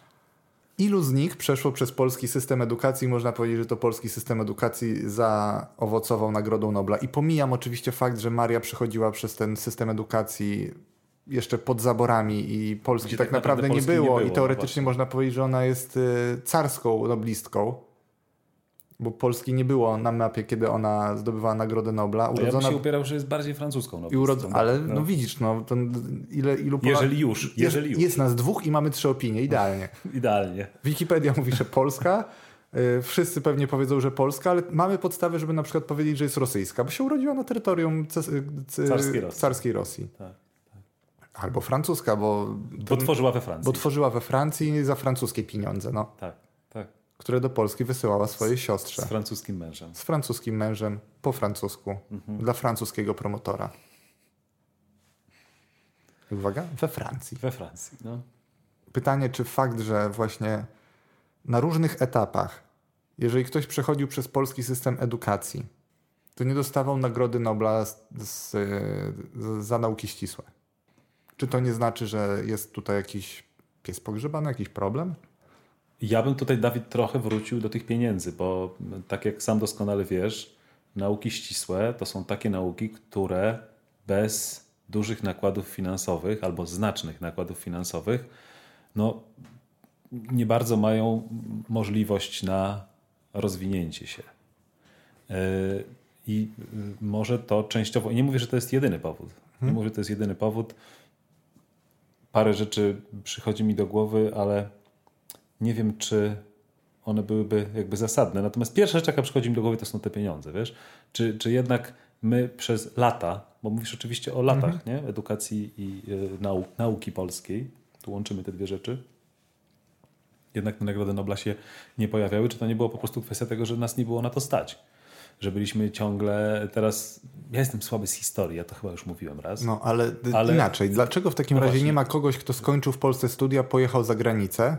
Ilu z nich przeszło przez polski system edukacji? Można powiedzieć, że to polski system edukacji zaowocował Nagrodą Nobla. I pomijam oczywiście fakt, że Maria przechodziła przez ten system edukacji jeszcze pod zaborami i Polski tak, tak, naprawdę, naprawdę nie, było, nie, było, I teoretycznie no można powiedzieć, że ona jest y, carską noblistką, bo Polski nie było na mapie, kiedy ona zdobywała Nagrodę Nobla. Urodzona... Ja bym się upierał, że jest bardziej francuską noblistką. Urod... Tak, ale no. no. widzisz, no, to ile, ilu. Jeżeli już, jeżeli jest, już. Jest nas dwóch i mamy trzy opinie, idealnie. idealnie. Wikipedia mówi, że Polska, y, Wszyscy pewnie powiedzą, że Polska, ale mamy podstawy, żeby na przykład powiedzieć, że jest rosyjska, bo się urodziła na terytorium carskiej Rosji. Carskiej Rosji. Tak. Albo francuska, bo... Bo tworzyła we Francji. Bo tworzyła we Francji za francuskie pieniądze, no. Tak, tak. Które do Polski wysyłała swojej siostrze. Z francuskim mężem. Z francuskim mężem, po francusku. Mhm. Dla francuskiego promotora. Uwaga, we Francji. We Francji, no. Pytanie, czy fakt, że właśnie na różnych etapach, jeżeli ktoś przechodził przez polski system edukacji, to nie dostawał nagrody Nobla z, z, z, za nauki ścisłe. Czy to nie znaczy, że jest tutaj jakiś pies pogrzebany, jakiś problem? Ja bym tutaj, Dawid, trochę wrócił do tych pieniędzy, bo tak jak sam doskonale wiesz, nauki ścisłe to są takie nauki, które bez dużych nakładów finansowych albo znacznych nakładów finansowych, no nie bardzo mają możliwość na rozwinięcie się. Yy, I może to częściowo, nie mówię, że to jest jedyny powód. Nie hmm. mówię, że to jest jedyny powód parę rzeczy przychodzi mi do głowy, ale nie wiem, czy one byłyby jakby zasadne. Natomiast pierwsza rzecz, jaka przychodzi mi do głowy, to są te pieniądze, wiesz? Czy, czy jednak my przez lata, bo mówisz oczywiście o latach, mhm. nie? Edukacji i y, nau nauki polskiej, tu łączymy te dwie rzeczy, jednak te nagrody Nobla się nie pojawiały, czy to nie było po prostu kwestia tego, że nas nie było na to stać? że byliśmy ciągle teraz. Ja jestem słaby z historii, ja to chyba już mówiłem raz. No, ale, ale... inaczej. Dlaczego w takim no razie właśnie. nie ma kogoś, kto skończył w Polsce studia, pojechał za granicę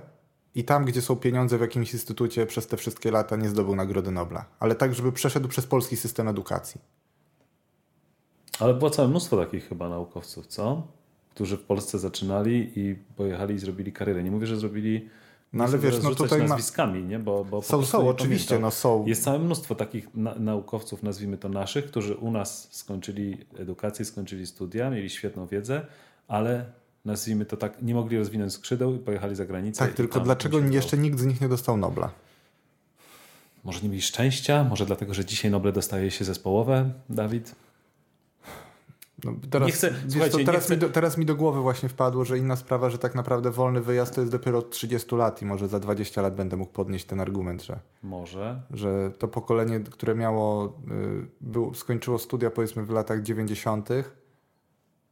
i tam, gdzie są pieniądze w jakimś instytucie przez te wszystkie lata nie zdobył Nagrody Nobla, ale tak, żeby przeszedł przez polski system edukacji? Ale było całe mnóstwo takich chyba naukowców, co? Którzy w Polsce zaczynali i pojechali i zrobili karierę. Nie mówię, że zrobili no ale wiesz, no tutaj nazwiskami, nie? Bo, bo są, są, oczywiście, no są. Jest całe mnóstwo takich na naukowców, nazwijmy to naszych, którzy u nas skończyli edukację, skończyli studia, mieli świetną wiedzę, ale nazwijmy to tak, nie mogli rozwinąć skrzydeł i pojechali za granicę. Tak, tylko dlaczego jeszcze nikt z nich nie dostał Nobla? Może nie mieli szczęścia, może dlatego, że dzisiaj Noble dostaje się zespołowe, Dawid? No, teraz, nie chcę, teraz, mi do, teraz mi do głowy właśnie wpadło, że inna sprawa, że tak naprawdę wolny wyjazd to jest dopiero od 30 lat i może za 20 lat będę mógł podnieść ten argument, że może, że to pokolenie, które miało, y, był, skończyło studia powiedzmy w latach 90.,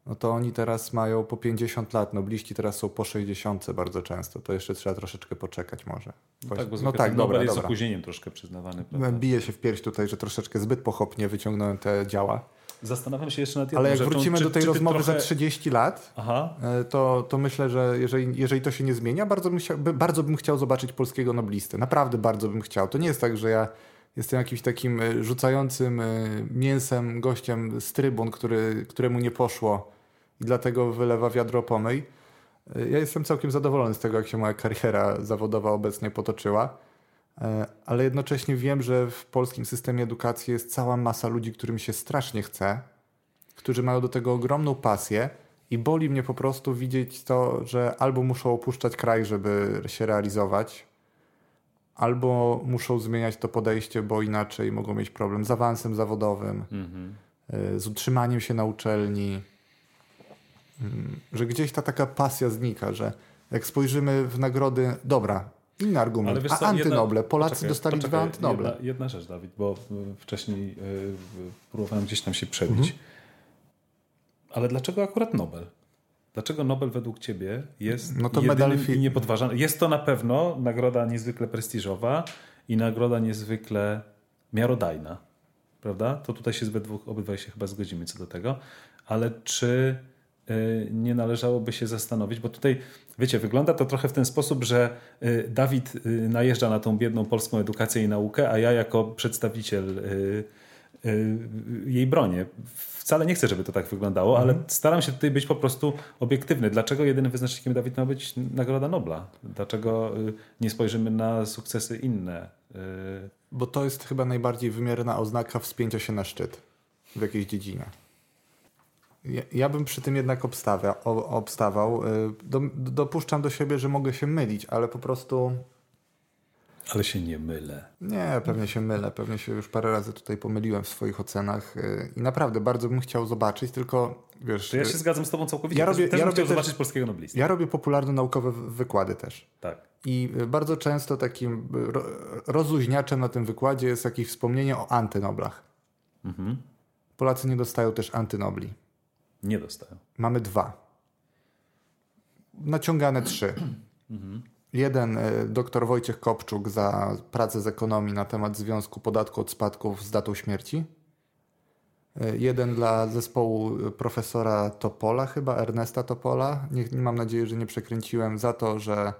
no to oni teraz mają po 50 lat, nobliści teraz są po 60 bardzo często, to jeszcze trzeba troszeczkę poczekać może. No tak, bo no tak, dobra, jest dobra. opóźnieniem troszkę przyznawany. Prawda? Bije się w pierś tutaj, że troszeczkę zbyt pochopnie wyciągnąłem te działa. Zastanawiam się jeszcze nad jedną Ale jak rzeczą, wrócimy czy, do tej rozmowy trochę... za 30 lat, e, to, to myślę, że jeżeli, jeżeli to się nie zmienia, bardzo bym, chciał, bardzo bym chciał zobaczyć polskiego noblistę. Naprawdę bardzo bym chciał. To nie jest tak, że ja jestem jakimś takim e, rzucającym e, mięsem gościem z trybun, który, któremu nie poszło i dlatego wylewa wiadro pomyj. Ja jestem całkiem zadowolony z tego, jak się moja kariera zawodowa obecnie potoczyła. e, ale jednocześnie wiem, że w polskim systemie edukacji jest cała masa ludzi, którym się strasznie chce, którzy mają do tego ogromną pasję i boli mnie po prostu widzieć to, że albo muszą opuszczać kraj, żeby się realizować, albo muszą zmieniać to podejście, bo inaczej mogą mieć problem z awansem zawodowym, mhm. z utrzymaniem się na uczelni. Że gdzieś ta taka pasja znika, że jak spojrzymy w nagrody, dobra, inny argument, a co, antynoble, jedna, Polacy poczekaj, dostali poczekaj, dwa antynoble. Jedna, jedna, rzecz, Dawid, bo wcześniej yy, próbowałem gdzieś tam się przebić. Mhm. Ale dlaczego akurat Nobel? Dlaczego Nobel według ciebie jest no to medal i niepodważany? Jest to na pewno nagroda niezwykle prestiżowa i nagroda niezwykle miarodajna. Prawda? To tutaj się obydwaj się chyba zgodzimy co do tego. Ale czy nie należałoby się zastanowić, bo tutaj, wiecie, wygląda to trochę w ten sposób, że y, Dawid y, najeżdża na tą biedną polską edukację i naukę, a ja jako przedstawiciel jej bronię wcale nie chcę, żeby to tak wyglądało, ale mhm. staram się tutaj być po prostu obiektywny. Dlaczego jedynym wyznacznikiem Dawid ma być Nagroda Nobla? Dlaczego y, nie spojrzymy na sukcesy inne? Y, Bo to jest chyba najbardziej wymierna oznaka wspięcia się na szczyt w jakiejś dziedzinie. Ja, ja bym przy tym jednak obstawia, obstawał. Y, do, dopuszczam do siebie, że mogę się mylić, ale po prostu ale się nie mylę. Nie, pewnie się mylę. Pewnie się już parę razy tutaj pomyliłem w swoich ocenach y, i naprawdę bardzo bym chciał zobaczyć, tylko wiesz... To ja się y, zgadzam z tobą całkowicie. Ja robię, też, ja robię też, zobaczyć polskiego noblista. Ja robię popularno-naukowe wykłady też. Tak. I bardzo często takim rozluźniaczem na tym wykładzie jest jakieś wspomnienie o antynoblach. Mhm. Polacy nie dostają też antynobli. Nie dostają. Mamy dwa. Naciągane trzy. Jeden e, dr Wojciech Kopczuk za pracę z ekonomii na temat związku podatku od spadków z datą śmierci. E, jeden dla zespołu profesora Topola, chyba Ernesta Topola. Nie, mam nadzieję, że nie przekręciłem za to, że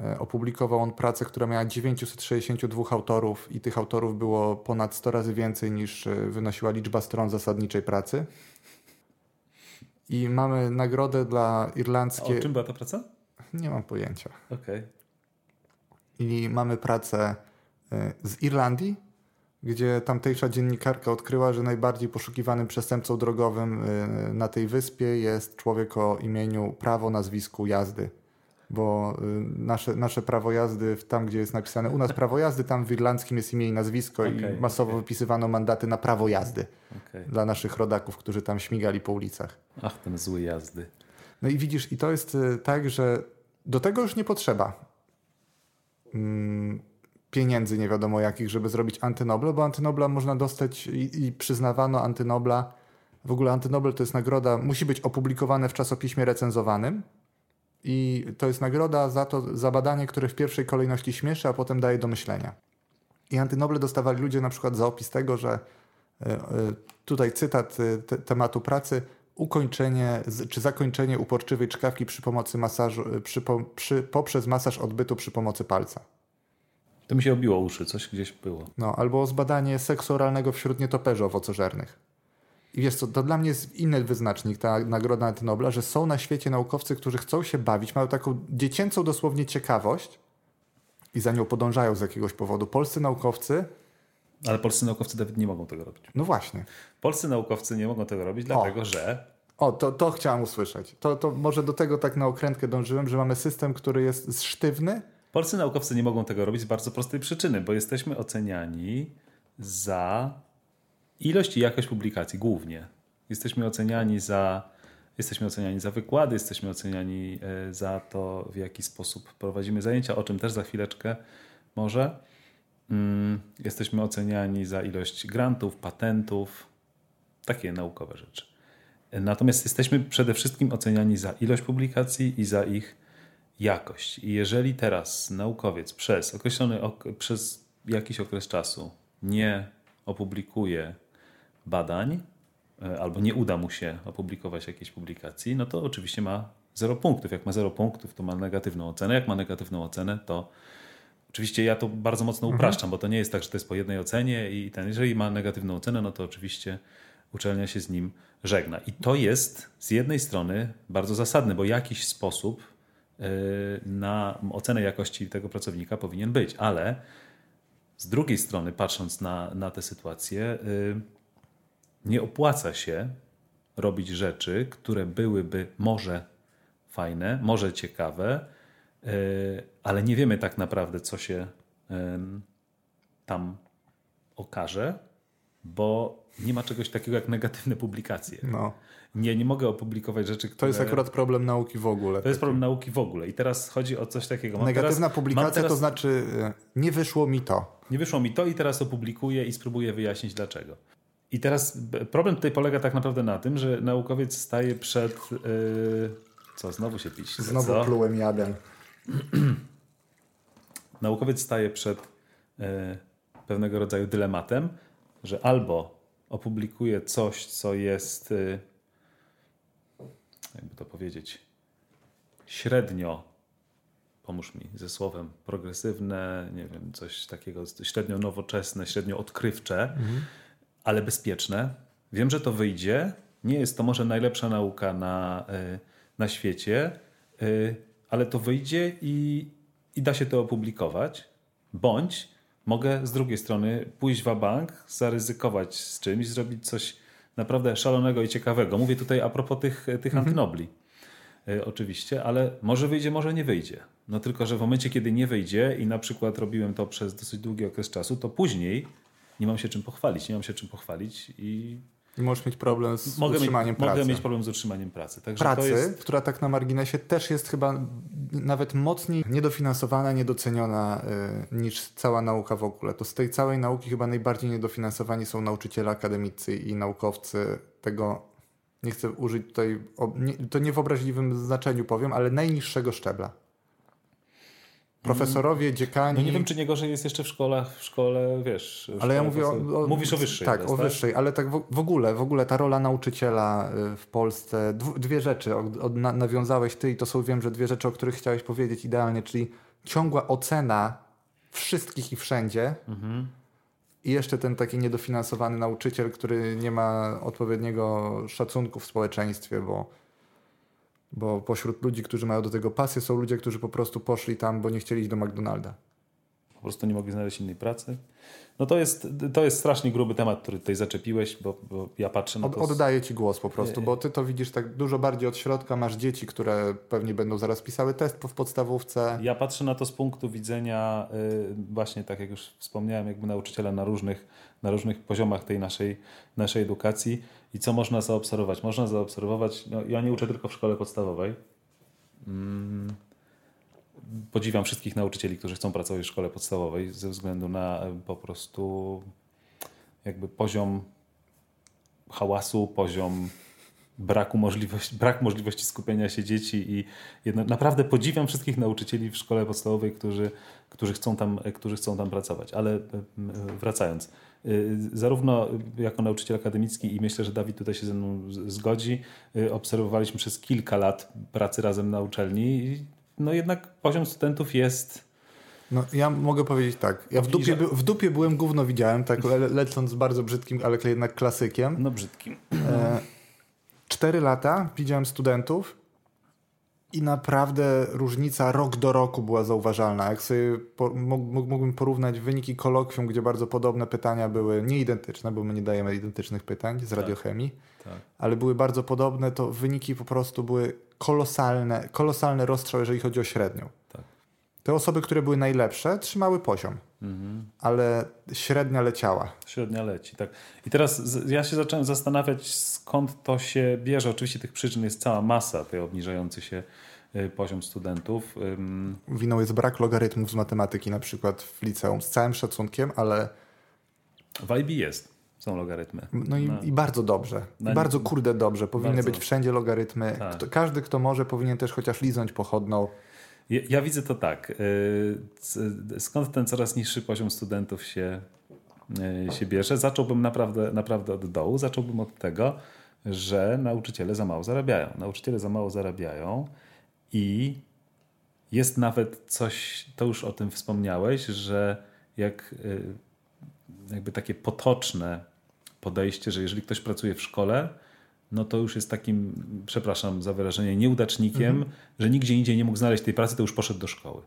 e, opublikował on pracę, która miała 962 autorów i tych autorów było ponad 100 razy więcej niż wynosiła liczba stron zasadniczej pracy. I mamy nagrodę dla irlandzkiej. A o czym była ta praca? Nie mam pojęcia. Okej. Okay i mamy pracę e, z Irlandii, gdzie tamtejsza dziennikarka odkryła, że najbardziej poszukiwanym przestępcą drogowym e, na tej wyspie jest człowiek o imieniu prawo nazwisku jazdy. Bo e, nasze, nasze prawo jazdy, tam gdzie jest napisane u nas prawo jazdy, tam w irlandzkim jest imię i nazwisko okay, i masowo okay. wypisywano mandaty na prawo jazdy okay. dla naszych rodaków, którzy tam śmigali po ulicach. Ach, ten zły jazdy. No i widzisz, i to jest tak, że do tego już nie potrzeba Mm, pieniędzy nie wiadomo jakich, żeby zrobić antynobla, bo antynobla można dostać i, i przyznawano antynobla. W ogóle antynobel to jest nagroda, musi być opublikowane w czasopiśmie recenzowanym i to jest nagroda za to, za badanie, które w pierwszej kolejności śmieszy, a potem daje do myślenia. I antynoble dostawali ludzie na przykład za opis tego, że e, e, tutaj cytat e, te, tematu pracy, ukończenie czy zakończenie uporczywej czkawki przy pomocy masażu, przy, przy, poprzez masaż odbytu przy pomocy palca. To mi się obiło uszy, coś gdzieś było. No, albo zbadanie seksu oralnego wśród nietoperzy owocożernych. I wiesz co, to dla mnie jest inny wyznacznik, ta nagroda Antynobla, że są na świecie naukowcy, którzy chcą się bawić, mają taką dziecięcą dosłownie ciekawość i za nią podążają z jakiegoś powodu. Polscy naukowcy ale polscy naukowcy Dawid nie mogą tego robić. No właśnie. Polscy naukowcy nie mogą tego robić, dlatego o. że. O, to, to chciałem usłyszeć. To, to może do tego tak na okrętkę dążyłem, że mamy system, który jest sztywny. Polscy naukowcy nie mogą tego robić z bardzo prostej przyczyny, bo jesteśmy oceniani za ilość i jakość publikacji głównie. Jesteśmy oceniani za, jesteśmy oceniani za wykłady, jesteśmy oceniani e, za to, w jaki sposób prowadzimy zajęcia, o czym też za chwileczkę może. Mm, jesteśmy oceniani za ilość grantów, patentów, takie naukowe rzeczy. Natomiast jesteśmy przede wszystkim oceniani za ilość publikacji i za ich jakość. I jeżeli teraz naukowiec przez określony przez jakiś okres czasu nie opublikuje badań, e, albo nie uda mu się opublikować jakiejś publikacji, no to oczywiście ma zero punktów. Jak ma zero punktów, to ma negatywną ocenę. Jak ma negatywną ocenę, to Oczywiście ja to bardzo mocno mhm. upraszczam, mhm. bo to nie jest tak, że to jest po jednej ocenie i ten, jeżeli ma negatywną ocenę, no to oczywiście uczelnia się z nim żegna. I to jest z jednej strony bardzo zasadne, bo jakiś sposób y, na ocenę jakości tego pracownika powinien być, ale z drugiej strony, patrząc na, na tę sytuację, y, nie opłaca się robić rzeczy, które byłyby może fajne, może ciekawe, y, ale nie wiemy tak naprawdę, co się tam okaże, bo nie ma czegoś takiego jak negatywne publikacje. No. Nie, nie mogę opublikować rzeczy, które... To jest akurat problem nauki w ogóle. To jest problem nauki w ogóle. I teraz chodzi o coś takiego. Mam Negatywna teraz, publikacja teraz... to znaczy e, nie wyszło mi to. Nie wyszło mi to i teraz opublikuję i spróbuję wyjaśnić dlaczego. I teraz problem tutaj polega tak naprawdę na tym, że naukowiec staje przed... Yy... Co, znowu się pisz? Znowu co? plułem jadem. naukowiec staje przed yy, pewnego rodzaju dylematem, że albo opublikuje coś, co jest, y, jakby to powiedzieć, średnio, pomóż mi ze słowem, progresywne, nie wiem, coś takiego średnio nowoczesne, średnio odkrywcze, mhm. Ale bezpieczne. Wiem, że to wyjdzie. Nie jest to może najlepsza nauka na, y, na świecie, y, ale to wyjdzie i, i da się to opublikować. Bądź mogę z drugiej strony pójść w bank, zaryzykować z czymś, zrobić coś naprawdę szalonego i ciekawego. Mówię tutaj a propos tych, tych mhm. antynobli. Y, oczywiście, ale może wyjdzie, może nie wyjdzie. No tylko, że w momencie, kiedy nie wyjdzie i na przykład robiłem to przez dosyć długi okres czasu, to później nie mam się czym pochwalić. Nie mam się czym pochwalić i i możesz mieć problem z mogę utrzymaniem mieć, pracy. Mogę mieć problem z utrzymaniem pracy. Także pracy, jest... która tak na marginesie też jest chyba nawet mocniej niedofinansowana, niedoceniona y, niż cała nauka w ogóle. To z tej całej nauki chyba najbardziej niedofinansowani są nauczyciele akademicy i naukowcy tego, nie chcę użyć tutaj, to nie w obraźliwym znaczeniu powiem, ale najniższego szczebla. Profesorowie, dziekani. No nie wiem, czy nie gorzej jest jeszcze w szkole, w szkole wiesz. Ale ja mówię o, o, Mówisz o wyższej. Tak, teraz, o tak? wyższej, ale tak w, w, ogóle, w ogóle ta rola nauczyciela y, w Polsce. Dwie rzeczy od, od, nawiązałeś ty i to są wiem, że dwie rzeczy, o których chciałeś powiedzieć idealnie, czyli ciągła ocena wszystkich i wszędzie. Mhm. I jeszcze ten taki niedofinansowany nauczyciel, który nie ma odpowiedniego szacunku w społeczeństwie, bo bo pośród ludzi, którzy mają do tego pasję, są ludzie, którzy po prostu poszli tam, bo nie chcieli iść do McDonalda. Po prostu nie mogli znaleźć innej pracy. No to jest, to jest strasznie gruby temat, który tutaj zaczepiłeś, bo, bo ja patrzę na to... Od, oddaję ci głos po prostu, bo ty to widzisz tak dużo bardziej od środka. Masz dzieci, które pewnie będą zaraz pisały test w podstawówce. Ja patrzę na to z punktu widzenia y, właśnie, tak jak już wspomniałem, jakby nauczyciela na różnych, na różnych poziomach tej naszej, naszej edukacji i co można zaobserwować? Można zaobserwować, no ja nie uczę tylko w szkole podstawowej. Mm podziwiam wszystkich nauczycieli, którzy chcą pracować w szkole podstawowej ze względu na e, po prostu jakby poziom hałasu, poziom braku możliwości, brak możliwości skupienia się dzieci i jedno, naprawdę podziwiam wszystkich nauczycieli w szkole podstawowej, którzy, którzy, chcą tam, e, którzy chcą tam pracować. Ale e, wracając, zarówno jako nauczyciel akademicki i myślę, że Dawid tutaj się ze mną zgodzi, obserwowaliśmy przez kilka lat pracy razem na uczelni no jednak poziom studentów jest... No ja mogę powiedzieć tak, ja w dupie, w dupie byłem, gówno widziałem, tak le lecąc bardzo brzydkim, ale jednak klasykiem. No brzydkim. E, cztery lata widziałem studentów i naprawdę różnica rok do roku była zauważalna. Jak sobie po, mógłbym porównać wyniki kolokwium, gdzie bardzo podobne pytania były nieidentyczne, bo my nie dajemy identycznych pytań z tak. radiochemii, tak, tak. ale były bardzo podobne, to wyniki po prostu były kolosalne, kolosalny rozstrzał, jeżeli chodzi o średnią. Tak. Te osoby, które były najlepsze, trzymały poziom, mhm. ale średnia leciała. Średnia leci, tak. I teraz ja się zacząłem zastanawiać, skąd to się bierze. Oczywiście tych przyczyn jest cała masa, tej obniżający się y, poziom studentów. Winą jest brak logarytmów z matematyki, na przykład w liceum, z całym szacunkiem, ale. W IB jest są logarytmy. No i, na, i bardzo dobrze. Bardzo kurde dobrze. Powinny bardzo. być wszędzie logarytmy. Tak. Kto, każdy, kto może, powinien też chociaż liznąć pochodną. Ja, widzę to tak. Y, skąd ten coraz niższy poziom studentów się, y, się bierze? Zacząłbym naprawdę, naprawdę od dołu. Zacząłbym od tego, że nauczyciele za mało zarabiają. Nauczyciele za mało zarabiają i jest nawet coś, to już o tym wspomniałeś, że jak y, jakby takie potoczne podejście, że jeżeli ktoś pracuje w szkole, no to już jest takim, przepraszam za wyrażenie, nieudacznikiem, mhm. że nigdzie indziej nie mógł znaleźć tej pracy, to już poszedł do szkoły.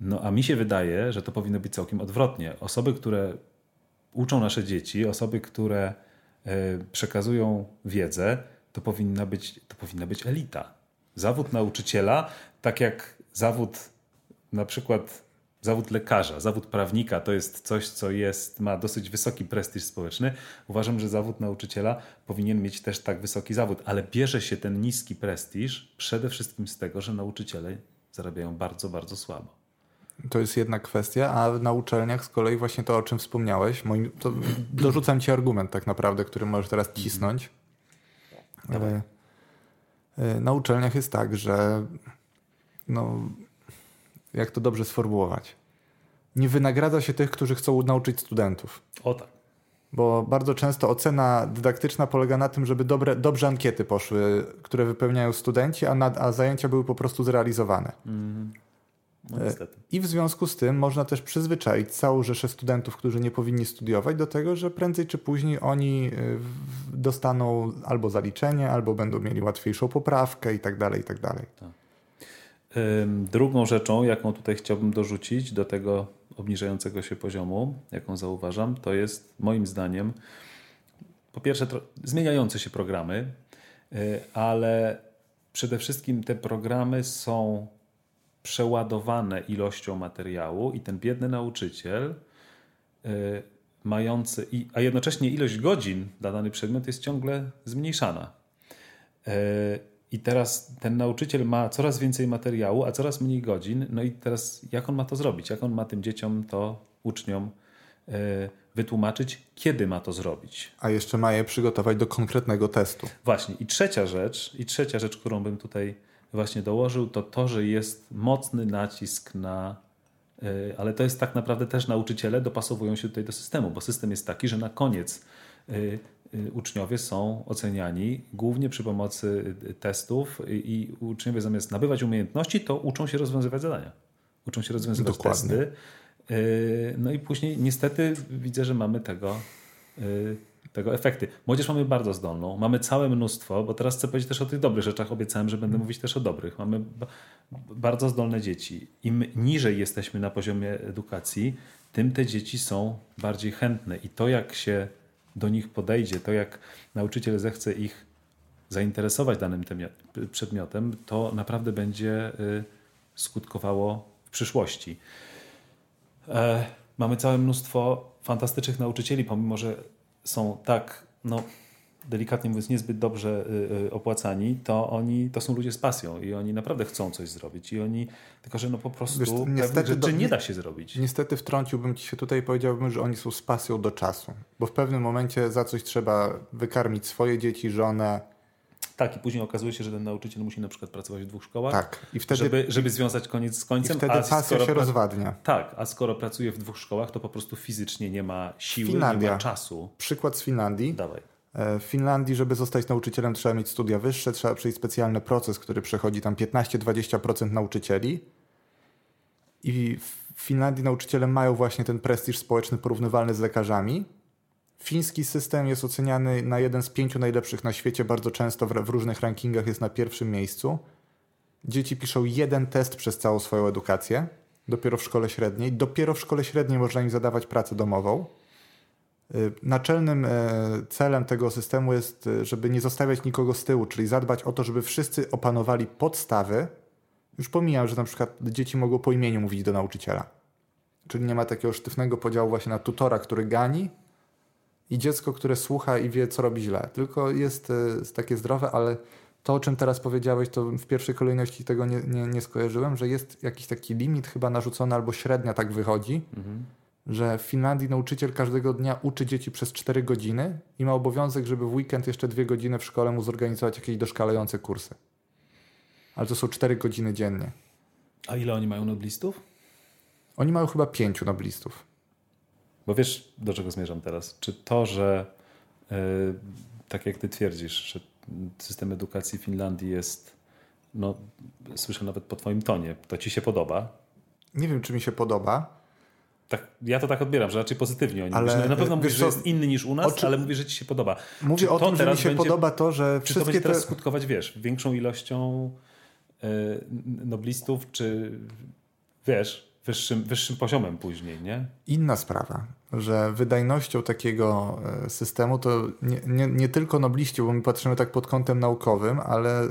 No a mi się wydaje, że to powinno być całkiem odwrotnie. Osoby, które uczą nasze dzieci, osoby, które e, przekazują wiedzę, to powinna być, to powinna być elita. Zawód nauczyciela, tak jak zawód na przykład zawód lekarza, zawód prawnika to jest coś, co jest, ma dosyć wysoki prestiż społeczny. Uważam, że zawód nauczyciela powinien mieć też tak wysoki zawód, ale bierze się ten niski prestiż przede wszystkim z tego, że nauczyciele zarabiają bardzo, bardzo słabo. To jest jedna kwestia, a na uczelniach z kolei właśnie to, o czym wspomniałeś, moim, to dorzucam ci argument tak naprawdę, który możesz teraz mhm. cisnąć. Ale e, na uczelniach jest tak, że no, jak to dobrze sformułować? Nie wynagradza się tych, którzy chcą nauczyć studentów. O tak. Bo bardzo często ocena dydaktyczna polega na tym, żeby dobre, dobrze ankiety poszły, które wypełniają studenci, a, nad, a zajęcia były po prostu zrealizowane. Mm. No, I w związku z tym można też przyzwyczaić całą rzeszę studentów, którzy nie powinni studiować, do tego, że prędzej czy później oni y, dostaną albo zaliczenie, albo będą mieli łatwiejszą poprawkę i tak dalej, i tak dalej. Tak. Drugą rzeczą, jaką tutaj chciałbym dorzucić do tego obniżającego się poziomu, jaką zauważam, to jest moim zdaniem po pierwsze zmieniające się programy, y, ale przede wszystkim te programy są przeładowane ilością materiału i ten biedny nauczyciel y, mający, a jednocześnie ilość godzin na dany przedmiot jest ciągle zmniejszana. I teraz ten nauczyciel ma coraz więcej materiału, a coraz mniej godzin. No i teraz jak on ma to zrobić? Jak on ma tym dzieciom, to uczniom y, wytłumaczyć, kiedy ma to zrobić? A jeszcze ma je przygotować do konkretnego testu. Właśnie. I trzecia rzecz, i trzecia rzecz, którą bym tutaj właśnie dołożył, to to, że jest mocny nacisk na. Y, ale to jest tak naprawdę też nauczyciele dopasowują się tutaj do systemu, bo system jest taki, że na koniec y, uczniowie są oceniani głównie przy pomocy testów i uczniowie zamiast nabywać umiejętności, to uczą się rozwiązywać zadania. Uczą się rozwiązywać Dokładnie. testy. No i później niestety widzę, że mamy tego tego efekty. Młodzież mamy bardzo zdolną, mamy całe mnóstwo, bo teraz chcę powiedzieć też o tych dobrych rzeczach, obiecałem, że będę mówić też o dobrych. Mamy bardzo zdolne dzieci. Im niżej jesteśmy na poziomie edukacji, tym te dzieci są bardziej chętne i to jak się do nich podejdzie, to jak nauczyciel zechce ich zainteresować danym przedmiotem, to naprawdę będzie y, skutkowało w przyszłości. E, mamy całe mnóstwo fantastycznych nauczycieli, pomimo że są tak, no delikatnie mówiąc, niezbyt dobrze y, y, opłacani, to oni to są ludzie z pasją i oni naprawdę chcą coś zrobić. I oni, tylko że no po prostu Wiesz, niestety rzeczy do, nie da się zrobić. Niestety wtrąciłbym ci się tutaj i powiedziałbym, że oni są z pasją do czasu. Bo w pewnym momencie za coś trzeba wykarmić swoje dzieci, żonę, tak, i później okazuje się, że ten nauczyciel musi na przykład pracować w dwóch szkołach, tak. I wtedy, żeby, żeby związać koniec z końcem. I wtedy a pasja się rozwadnia. Tak, a skoro pracuje w dwóch szkołach, to po prostu fizycznie nie ma siły, Finlandia. nie ma czasu. Przykład z Finlandii. Dawaj. E, w Finlandii, żeby zostać nauczycielem, trzeba mieć studia wyższe, trzeba przejść specjalny proces, który przechodzi tam 15-20% nauczycieli. I w Finlandii nauczyciele mają właśnie ten prestiż społeczny porównywalny z lekarzami, Fiński system jest oceniany na jeden z pięciu najlepszych na świecie, bardzo często w, w, różnych rankingach jest na pierwszym miejscu. Dzieci piszą jeden test przez całą swoją edukację, dopiero w szkole średniej. Dopiero w szkole średniej można im zadawać pracę domową. Y, naczelnym e, celem tego systemu jest, y, żeby nie zostawiać nikogo z tyłu, czyli zadbać o to, żeby wszyscy opanowali podstawy. Już pomijam, że na przykład dzieci mogą po imieniu mówić do nauczyciela. Czyli nie ma takiego sztywnego podziału właśnie na tutora, który gani, i dziecko, które słucha i wie, co robi źle. Tylko jest y, takie zdrowe, ale to, o czym teraz powiedziałeś, to w pierwszej kolejności tego nie, nie, nie skojarzyłem, że jest jakiś taki limit chyba narzucony albo średnia tak wychodzi, mhm. Że w Finlandii nauczyciel każdego dnia uczy dzieci przez 4 godziny i ma obowiązek, żeby w weekend jeszcze 2 godziny w szkole mu zorganizować jakieś doszkalające kursy. Ale to są 4 godziny dziennie. A ile oni mają noblistów? Oni mają chyba 5 noblistów. Bo wiesz, do czego zmierzam teraz? Czy to, że yy, tak jak ty twierdzisz, że system edukacji w Finlandii jest, no słyszę nawet po twoim tonie, to ci się podoba? Nie wiem, czy mi się podoba. Tak, ja to tak odbieram, że raczej pozytywnie oni ale, Na pewno mówisz, że jest inny niż u nas, ale mówisz, że ci się podoba. Mówię czy o tym, że mi się będzie, podoba to, że czy to będzie teraz te... skutkować, wiesz, większą ilością yy, noblistów, czy wiesz, wyższym, wyższym poziomem później, nie? Inna sprawa, że wydajnością takiego e, systemu to nie, nie, nie tylko nobliści, bo my patrzymy tak pod kątem naukowym, ale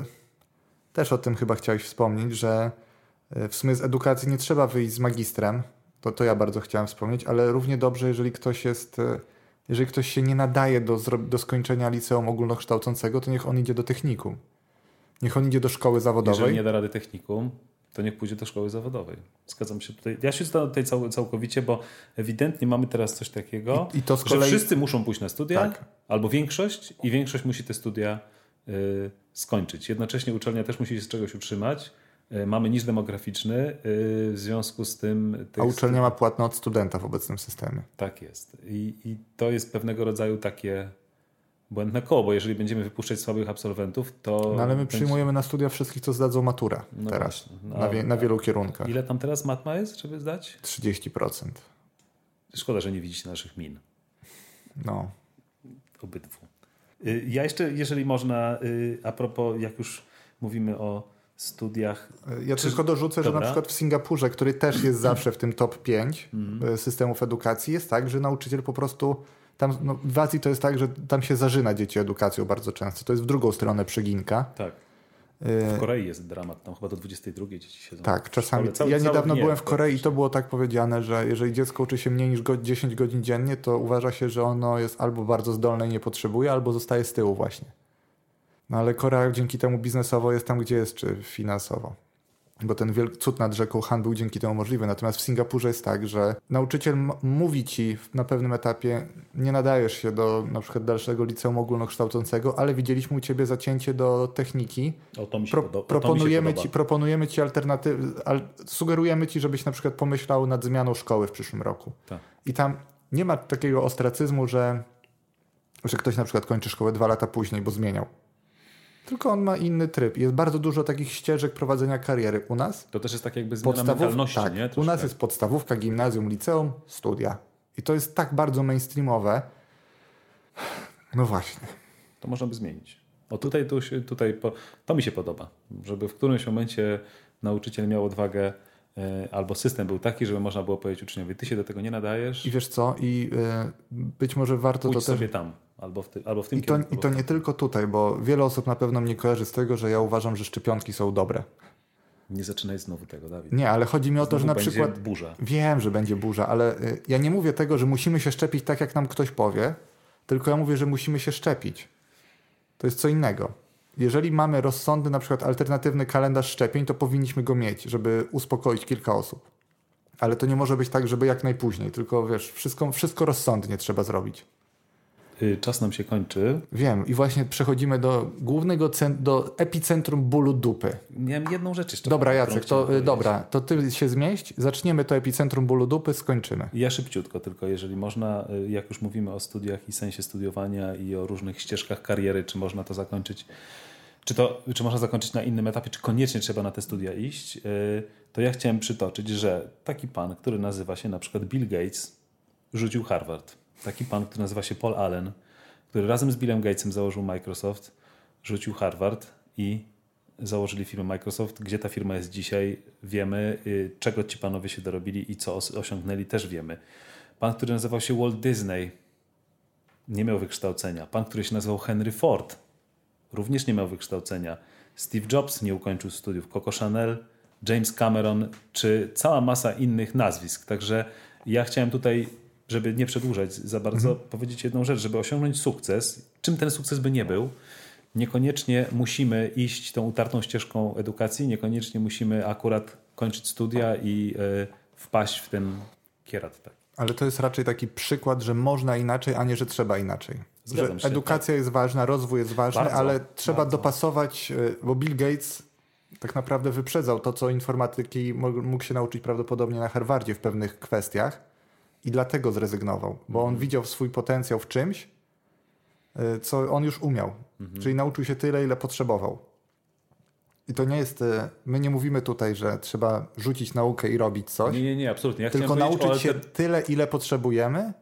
też o tym chyba chciałeś wspomnieć, że e, w sumie z edukacji nie trzeba wyjść z magistrem, to, to ja bardzo chciałem wspomnieć, ale równie dobrze, jeżeli ktoś jest, e, jeżeli ktoś się nie nadaje do, do skończenia liceum ogólnokształcącego, to niech on idzie do technikum. Niech on idzie do szkoły zawodowej. Jeżeli nie da rady technikum, to niech pójdzie do szkoły zawodowej. Zgadzam się tutaj. Ja się zgadzam tutaj cał, całkowicie, bo ewidentnie mamy teraz coś takiego, I, i to kolei... że wszyscy muszą pójść na studia, tak. albo większość, i większość musi te studia y, skończyć. Jednocześnie uczelnia też musi się z czegoś utrzymać. Y, mamy niż demograficzny, y, w związku z tym... A uczelnia ma płatno od studenta w obecnym systemie. Tak jest. I, I to jest pewnego rodzaju takie błędne koło, bo jeżeli będziemy wypuszczać słabych absolwentów, to... No ale my będzie... przyjmujemy na studia wszystkich, co zdadzą maturę no teraz, no, na, wie, na, wielu kierunkach. Ile tam teraz matma jest, żeby zdać? 30%. Szkoda, że nie widzicie naszych min. No. Obydwu. Y, ja jeszcze, jeżeli można, a propos, jak już mówimy o studiach. Ja czy... tylko dorzucę, Dobra. że na przykład w Singapurze, który też jest zawsze w tym top 5 mm. systemów edukacji, jest tak, że nauczyciel po prostu tam no, w Azji to jest tak, że tam się zażyna dzieci edukacją bardzo często. To jest w drugą stronę przeginka. Tak. W Korei jest dramat, tam chyba do 22 dzieci siedzą. Tak, czasami. Cały, ja niedawno byłem w Korei i to było tak powiedziane, że jeżeli dziecko uczy się mniej niż 10 godzin dziennie, to uważa się, że ono jest albo bardzo zdolne i nie potrzebuje, albo zostaje z tyłu właśnie. No ale Korea dzięki temu biznesowo jest tam, gdzie jest, czy finansowo bo ten cud nad rzeką Han był dzięki temu możliwy. Natomiast w Singapurze jest tak, że nauczyciel mówi ci na pewnym etapie, nie nadajesz się do na przykład dalszego liceum ogólnokształcącego, ale widzieliśmy u ciebie zacięcie do techniki. O, to mi się Pro, podo- proponujemy, ci, proponujemy ci alternatywy, al, sugerujemy ci, żebyś na przykład pomyślał nad zmianą szkoły w przyszłym roku. Tak. I tam nie ma takiego ostracyzmu, że, że ktoś na przykład kończy szkołę dwa lata później, bo zmieniał. Tylko on ma inny tryb. Jest bardzo dużo takich ścieżek prowadzenia kariery. U nas to też jest tak jakby zmiana podstawów... mentalności, tak, nie? U nas jest podstawówka, gimnazjum, liceum, studia. I to jest tak bardzo mainstreamowe. No właśnie. To można by zmienić. O tutaj, tu tutaj po... to mi się podoba, żeby w którymś momencie nauczyciel miał odwagę albo system był taki, żeby można było powiedzieć uczniowi, ty się do tego nie nadajesz. I wiesz co, i y, być może warto to też... sobie tam. Albo w, ty, albo w tym I to, I to nie tylko tutaj, bo wiele osób na pewno mnie kojarzy z tego, że ja uważam, że szczepionki są dobre. Nie zaczynaj znowu tego, Dawid. Nie, ale chodzi mi o to, że na przykład. burza. Wiem, że będzie burza, ale y, ja nie mówię tego, że musimy się szczepić tak, jak nam ktoś powie, tylko ja mówię, że musimy się szczepić. To jest co innego. Jeżeli mamy rozsądny, na przykład alternatywny kalendarz szczepień, to powinniśmy go mieć, żeby uspokoić kilka osób. Ale to nie może być tak, żeby jak najpóźniej, tylko wiesz, wszystko, wszystko rozsądnie trzeba zrobić. Y, czas nam się kończy. Wiem i właśnie przechodzimy do głównego, do epicentrum bólu dupy. Miałem jedną rzecz jeszcze. Dobra Jacek, to, y, dobra, to ty się zmieść, zaczniemy to epicentrum bólu dupy, skończymy. Ja szybciutko tylko, jeżeli można, y, jak już mówimy o studiach i sensie studiowania i o różnych ścieżkach kariery, czy można to zakończyć, czy, to, czy można zakończyć na innym etapie, czy koniecznie trzeba na te studia iść, to ja chciałem przytoczyć, że taki pan, który nazywa się na przykład Bill Gates, rzucił Harvard taki pan, który nazywa się Paul Allen, który razem z Billem Gatesem założył Microsoft, rzucił Harvard i założyli firmę Microsoft. Gdzie ta firma jest dzisiaj, wiemy. Y, czego ci panowie się dorobili i co osiągnęli, też wiemy. Pan, który nazywał się Walt Disney, nie miał wykształcenia. Pan, który się nazywał Henry Ford, również nie miał wykształcenia. Steve Jobs nie ukończył studiów. Coco Chanel, James Cameron, czy cała masa innych nazwisk. Także ja chciałem tutaj żeby nie przedłużać za bardzo, mhm. powiedzieć jedną rzecz, żeby osiągnąć sukces, czym ten sukces by nie był, niekoniecznie musimy iść tą utartą ścieżką edukacji, niekoniecznie musimy akurat kończyć studia i y, wpaść w ten kierat. Tak. Ale to jest raczej taki przykład, że można inaczej, a nie, że trzeba inaczej. Zgadzam że się, edukacja tak. jest ważna, rozwój jest ważny, bardzo, ale trzeba bardzo. dopasować, e, bo Bill Gates tak naprawdę wyprzedzał to, co informatyki mógł się nauczyć prawdopodobnie na Harvardzie w pewnych kwestiach i dlatego zrezygnował, bo on mhm. widział swój potencjał w czymś, y, co on już umiał. Mhm. Czyli nauczył się tyle, ile potrzebował. I to nie jest. Y, my nie mówimy tutaj, że trzeba rzucić naukę i robić coś. Nie, nie, nie, absolutnie. Ja tylko nauczyć się tyle, ile potrzebujemy,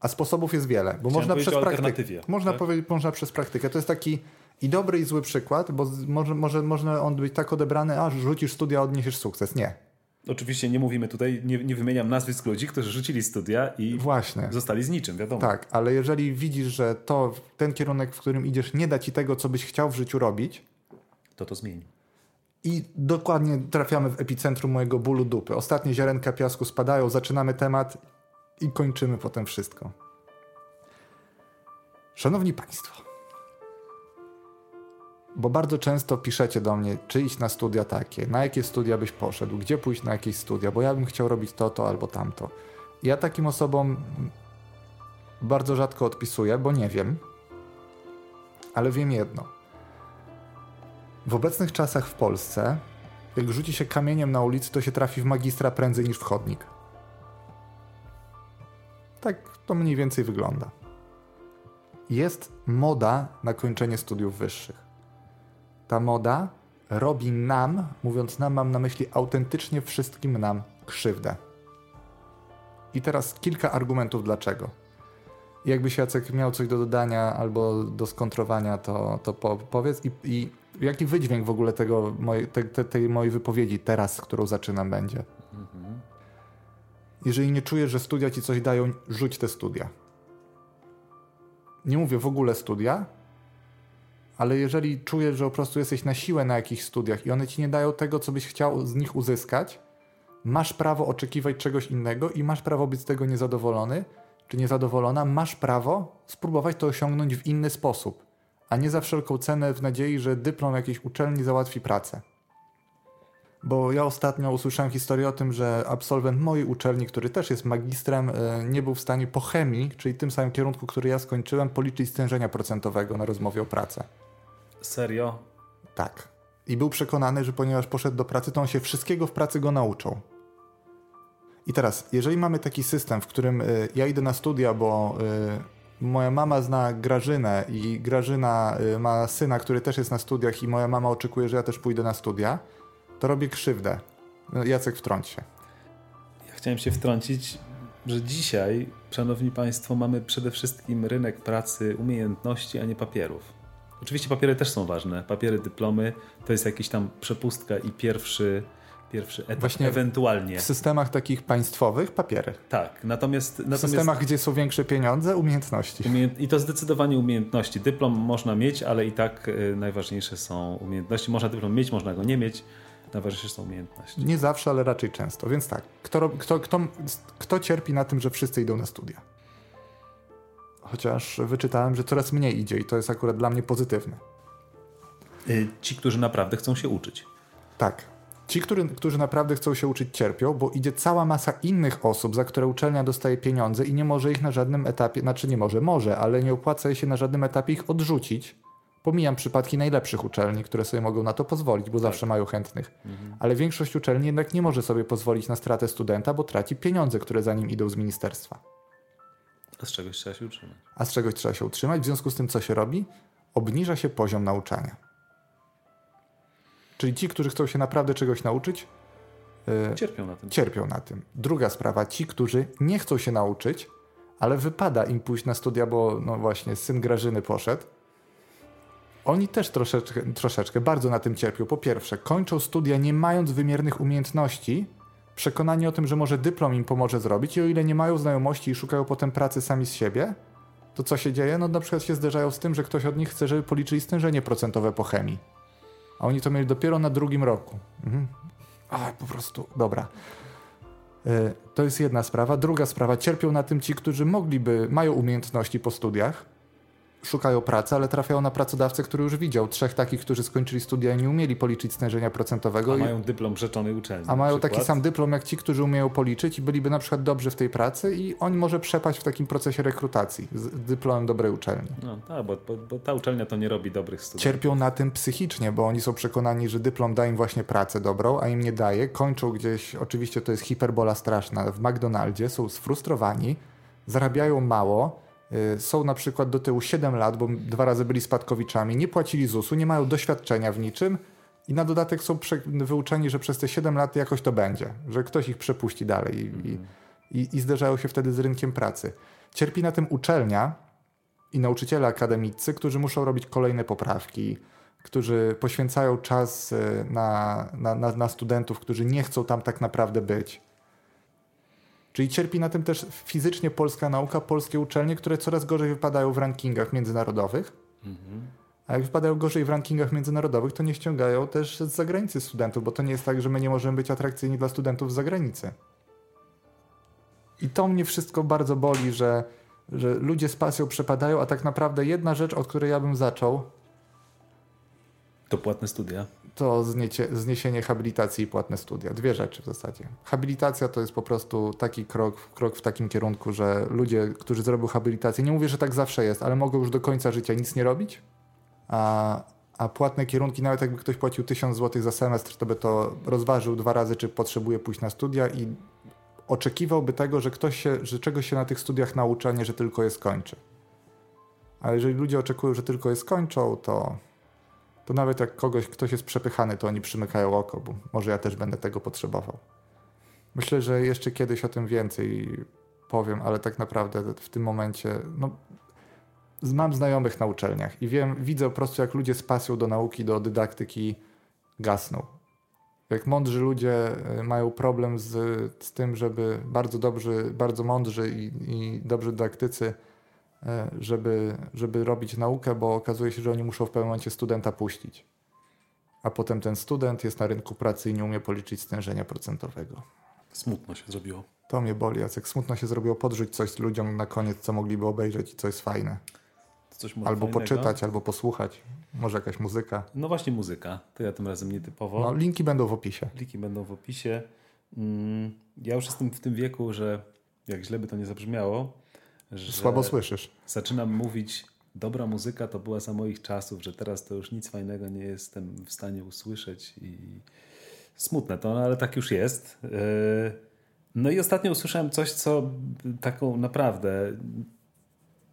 a sposobów jest wiele. Bo można przez praktykę. Można tak? powiedzieć, można przez praktykę. To jest taki i dobry, i zły przykład, bo może, może, może on być tak odebrany, a rzucisz studia, odniesiesz sukces. Nie. Oczywiście nie mówimy tutaj, nie, nie, wymieniam nazwisk ludzi, którzy rzucili studia i Właśnie. zostali z niczym, wiadomo. Tak, ale jeżeli widzisz, że to ten kierunek, w którym idziesz, nie da ci tego, co byś chciał w życiu robić, to to zmieni. I dokładnie trafiamy w epicentrum mojego bólu dupy. Ostatnie ziarenka piasku spadają, zaczynamy temat i kończymy potem wszystko. Szanowni Państwo, bo bardzo często piszecie do mnie, czy iść na studia takie, na jakie studia byś poszedł, gdzie pójść na jakieś studia, bo ja bym chciał robić to, to albo tamto. Ja takim osobom bardzo rzadko odpisuję, bo nie wiem, ale wiem jedno. W obecnych czasach w Polsce, jak rzuci się kamieniem na ulicy, to się trafi w magistra prędzej niż w chodnik. Tak to mniej więcej wygląda. Jest moda na kończenie studiów wyższych ta moda robi nam, mówiąc nam, mam na myśli autentycznie wszystkim nam krzywdę. I teraz kilka argumentów dlaczego. Jakbyś Jacek miał coś do dodania albo do skontrowania, to, to po, powiedz. I, I, jaki wydźwięk w ogóle tego, te, te, tej mojej wypowiedzi teraz, którą zaczynam, będzie? Mhm. Jeżeli nie czujesz, że studia ci coś dają, rzuć te studia. Nie mówię w ogóle studia, ale jeżeli czujesz, że po prostu jesteś na siłę na jakichś studiach i one ci nie dają tego, co byś chciał z nich uzyskać, masz prawo oczekiwać czegoś innego i masz prawo być z tego niezadowolony czy niezadowolona, masz prawo spróbować to osiągnąć w inny sposób, a nie za wszelką cenę w nadziei, że dyplom jakiejś uczelni załatwi pracę. Bo ja ostatnio usłyszałem historię o tym, że absolwent mojej uczelni, który też jest magistrem, e, nie był w stanie po chemii, czyli tym samym kierunku, który ja skończyłem, policzyć stężenia procentowego na rozmowie o pracę. Serio? Tak. I był przekonany, że ponieważ poszedł do pracy, to on się wszystkiego w pracy go nauczą. I teraz, jeżeli mamy taki system, w którym y, ja idę na studia, bo y, moja mama zna Grażynę i Grażyna ma syna, który też jest na studiach i moja mama oczekuje, że ja też pójdę na studia, to robię krzywdę. No, Jacek, wtrąć się. Ja chciałem się wtrącić, że dzisiaj, szanowni państwo, mamy przede wszystkim rynek pracy umiejętności, a nie papierów. Oczywiście papiery też są ważne. Papiery, dyplomy to jest jakiś tam przepustka i pierwszy, pierwszy etap Właśnie ewentualnie. W systemach takich państwowych papiery. Tak, natomiast... W natomiast systemach, gdzie są większe pieniądze, umiejętności. I to zdecydowanie umiejętności. Dyplom można mieć, ale i tak y, najważniejsze są umiejętności. Można dyplom mieć, można go nie mieć. Najważniejsze są umiejętności. Nie zawsze, ale raczej często. Więc tak, kto, kto, kto, kto cierpi na tym, że wszyscy idą na studia? Chociaż wyczytałem, że coraz mniej idzie i to jest akurat dla mnie pozytywne. Y, ci, którzy naprawdę chcą się uczyć. Tak. Ci, którzy, którzy naprawdę chcą się uczyć, cierpią, bo idzie cała masa innych osób, za które uczelnia dostaje pieniądze i nie może ich na żadnym etapie, znaczy nie może, może, ale nie opłaca się na żadnym etapie ich odrzucić. Pomijam przypadki najlepszych uczelni, które sobie mogą na to pozwolić, bo tak. zawsze mają chętnych. Mhm. Ale większość uczelni jednak nie może sobie pozwolić na stratę studenta, bo traci pieniądze, które za nim idą z ministerstwa. A z czegoś trzeba się utrzymać. A z czegoś trzeba się utrzymać. W związku z tym, co się robi? Obniża się poziom nauczania. Czyli ci, którzy chcą się naprawdę czegoś nauczyć, yy, cierpią na tym. Cierpią na tym. Druga sprawa, ci, którzy nie chcą się nauczyć, ale wypada im pójść na studia, bo no właśnie syn Grażyny poszedł. Oni też troszeczkę, troszeczkę bardzo na tym cierpią. Po pierwsze, kończą studia nie mając wymiernych umiejętności, przekonani o tym, że może dyplom im pomoże zrobić i o ile nie mają znajomości i szukają potem pracy sami z siebie, to co się dzieje? No na przykład się zderzają z tym, że ktoś od nich chce, żeby policzyli stężenie procentowe po chemii. A oni to mieli dopiero na drugim roku. Mhm. A, po prostu, dobra. Yy, to jest jedna sprawa. Druga sprawa, cierpią na tym ci, którzy mogliby, mają umiejętności po studiach, szukają pracy, ale trafiają na pracodawcę, który już widział trzech takich, którzy skończyli studia i nie umieli policzyć stężenia procentowego. A mają dyplom rzeczonej uczelni. A mają taki sam dyplom jak ci, którzy umieją policzyć i byliby na przykład dobrzy w tej pracy i on może przepaść w takim procesie rekrutacji z dyplomem dobrej uczelni. No tak, bo, bo, bo, ta uczelnia to nie robi dobrych studiów. Cierpią na tym psychicznie, bo oni są przekonani, że dyplom da im właśnie pracę dobrą, a im nie daje. Kończą gdzieś, oczywiście to jest hiperbola straszna, w McDonaldzie, są sfrustrowani, zarabiają mało, są na przykład do tyłu 7 lat, bo dwa razy byli spadkowiczami, nie płacili ZUS-u, nie mają doświadczenia w niczym i na dodatek są wyuczeni, że przez te 7 lat jakoś to będzie, że ktoś ich przepuści dalej i, mm. i, i zderzają się wtedy z rynkiem pracy. Cierpi na tym uczelnia i nauczyciele akademicy, którzy muszą robić kolejne poprawki, którzy poświęcają czas y, na, na, na, na studentów, którzy nie chcą tam tak naprawdę być. Czyli cierpi na tym też fizycznie polska nauka, polskie uczelnie, które coraz gorzej wypadają w rankingach międzynarodowych. Mhm. A jak wypadają gorzej w rankingach międzynarodowych, to nie ściągają też z zagranicy studentów, bo to nie jest tak, że my nie możemy być atrakcyjni dla studentów z zagranicy. I to mnie wszystko bardzo boli, że, że ludzie z pasją przepadają, a tak naprawdę jedna rzecz, od której ja bym zaczął, to płatne studia. To zniecie, zniesienie habilitacji i płatne studia. Dwie rzeczy w zasadzie. Habilitacja to jest po prostu taki krok, krok w takim kierunku, że ludzie, którzy zrobią habilitację, nie mówię, że tak zawsze jest, ale mogą już do końca życia nic nie robić, a, a płatne kierunki, nawet jakby ktoś płacił 1000 zł za semestr, to by to rozważył dwa razy, czy potrzebuje pójść na studia i oczekiwałby tego, że ktoś się, że czegoś się na tych studiach nauczy, a nie, że tylko je skończy. Ale jeżeli ludzie oczekują, że tylko je skończą, to to nawet jak kogoś, ktoś jest przepychany, to oni przymykają oko, bo może ja też będę tego potrzebował. Myślę, że jeszcze kiedyś o tym więcej powiem, ale tak naprawdę w tym momencie, no, mam znajomych na uczelniach i wiem, widzę po prostu, jak ludzie z pasją do nauki, do dydaktyki gasną. Jak mądrzy ludzie e, mają problem z, z tym, żeby bardzo dobrzy, bardzo mądrzy i, i dobrzy dydaktycy żeby, żeby robić naukę, bo okazuje się, że oni muszą w pewnym momencie studenta puścić. A potem ten student jest na rynku pracy i nie umie policzyć stężenia procentowego. Smutno się zrobiło. To mnie boli, Jacek. Smutno się zrobiło podrzuć coś ludziom na koniec, co mogliby obejrzeć i co jest fajne. albo fajnego. poczytać, albo posłuchać. Może jakaś muzyka. No właśnie muzyka. To ja tym razem nietypowo. No, linki będą w opisie. Linki będą w opisie. Mm, ja już jestem w tym wieku, że jak źle by to nie zabrzmiało, Słabo słyszysz. Zaczynam mówić, dobra muzyka to była za moich czasów, że teraz to już nic fajnego nie jestem w stanie usłyszeć i smutne to, no ale tak już jest. E, no i ostatnio usłyszałem coś, co taką naprawdę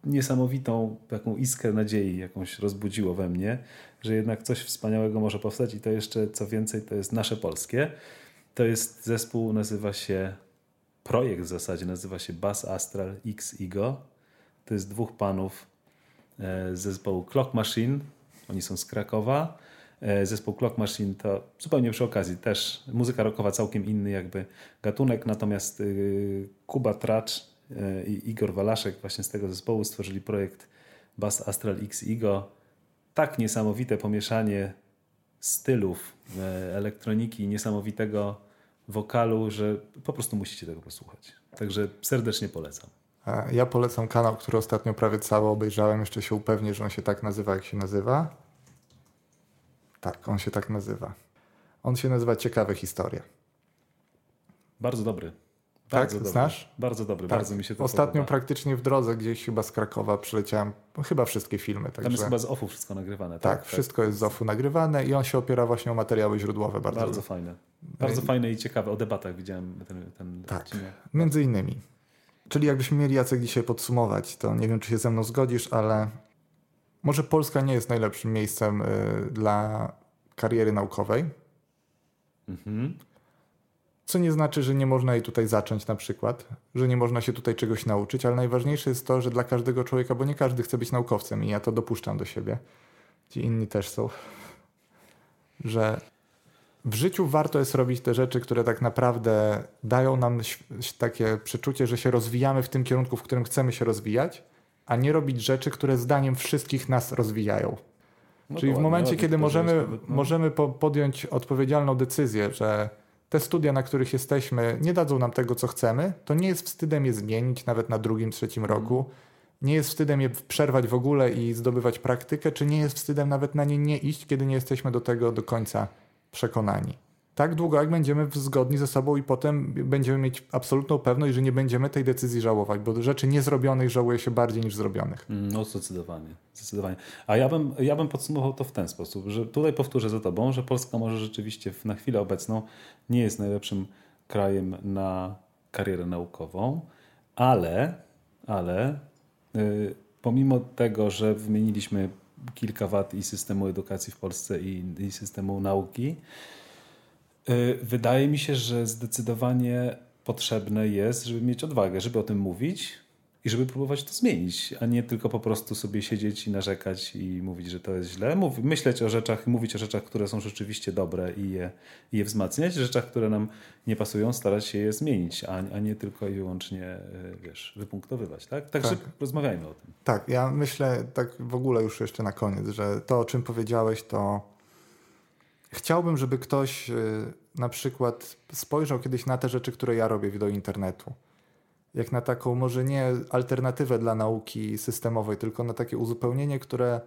niesamowitą taką iskrę nadziei jakąś rozbudziło we mnie, że jednak coś wspaniałego może powstać i to jeszcze co więcej to jest nasze polskie. To jest zespół, nazywa się projekt w zasadzie nazywa się Bass Astral X Ego. To jest dwóch panów e, z zespołu Clock Machine. Oni są z Krakowa. E, zespół Clock Machine to zupełnie przy okazji też muzyka rockowa całkiem inny jakby gatunek, natomiast y, Kuba Tracz e, i Igor Walaszek właśnie z tego zespołu stworzyli projekt Bass Astral X Ego. Tak niesamowite pomieszanie stylów elektroniki niesamowitego wokalu, że po prostu musicie tego posłuchać. Także serdecznie polecam. Ja polecam kanał, który ostatnio prawie cały obejrzałem. Jeszcze się upewnię, że on się tak nazywa, jak się nazywa. Tak, on się tak nazywa. On się nazywa Ciekawe Historie. Bardzo dobry. Tak? Bardzo tak, dobry. znasz? Bardzo dobry, tak. bardzo mi się to Ostatnio podoba. praktycznie w drodze gdzieś chyba z Krakowa przyleciałem, no, chyba wszystkie filmy. Także... Tam jest chyba z OFU wszystko nagrywane. Tak, tak, tak wszystko jest z OFU nagrywane i on się opiera właśnie o materiały źródłowe. Bardzo, bardzo fajne. Bardzo I... fajne i ciekawe. O debatach widziałem ten, ten Tak, odcinek. między innymi. Czyli jakbyśmy mieli Jacek dzisiaj podsumować, to nie wiem, czy się ze mną zgodzisz, ale może Polska nie jest najlepszym miejscem y, dla kariery naukowej. Mhm. Co nie znaczy, że nie można jej tutaj zacząć na przykład, że nie można się tutaj czegoś nauczyć, ale najważniejsze jest to, że dla każdego człowieka, bo nie każdy chce być naukowcem i ja to dopuszczam do siebie, ci inni też są, że w życiu warto jest robić te rzeczy, które tak naprawdę dają nam takie przeczucie, że się rozwijamy w tym kierunku, w którym chcemy się rozwijać, a nie robić rzeczy, które zdaniem wszystkich nas rozwijają. No Czyli w momencie, kiedy możemy, no. możemy podjąć odpowiedzialną decyzję, że te studia, na których jesteśmy, nie dadzą nam tego, co chcemy, to nie jest wstydem je zmienić nawet na drugim, trzecim mm. roku. Nie jest wstydem je przerwać w ogóle i zdobywać praktykę, czy nie jest wstydem nawet na nie nie iść, kiedy nie jesteśmy do tego do końca przekonani tak długo, jak będziemy zgodni ze sobą i potem będziemy mieć absolutną pewność, że nie będziemy tej decyzji żałować, bo rzeczy niezrobionych żałuje się bardziej niż zrobionych. Mm, no zdecydowanie, zdecydowanie. A ja bym, ja bym podsumował to w ten sposób, że tutaj powtórzę za tobą, że Polska może rzeczywiście na chwilę obecną nie jest najlepszym krajem na karierę naukową, ale, ale yy, pomimo tego, że wymieniliśmy kilka wad i systemu edukacji w Polsce i, i systemu nauki, Y, wydaje mi się, że zdecydowanie potrzebne jest, żeby mieć odwagę, żeby o tym mówić i żeby próbować to zmienić, a nie tylko po prostu sobie siedzieć i narzekać i mówić, że to jest źle. Mów, myśleć o rzeczach, mówić o rzeczach, które są rzeczywiście dobre i je, i je wzmacniać, rzeczach, które nam nie pasują, starać się je zmienić, a, a nie tylko i wyłącznie, e, wiesz, wypunktowywać, tak? Także tak. rozmawiajmy o tym. Tak, ja myślę tak w ogóle już jeszcze na koniec, że to, o czym powiedziałeś, to chciałbym, żeby ktoś e, na przykład spojrzał kiedyś na te rzeczy, które ja robię do internetu jak na taką może nie alternatywę dla nauki systemowej, tylko na takie uzupełnienie, które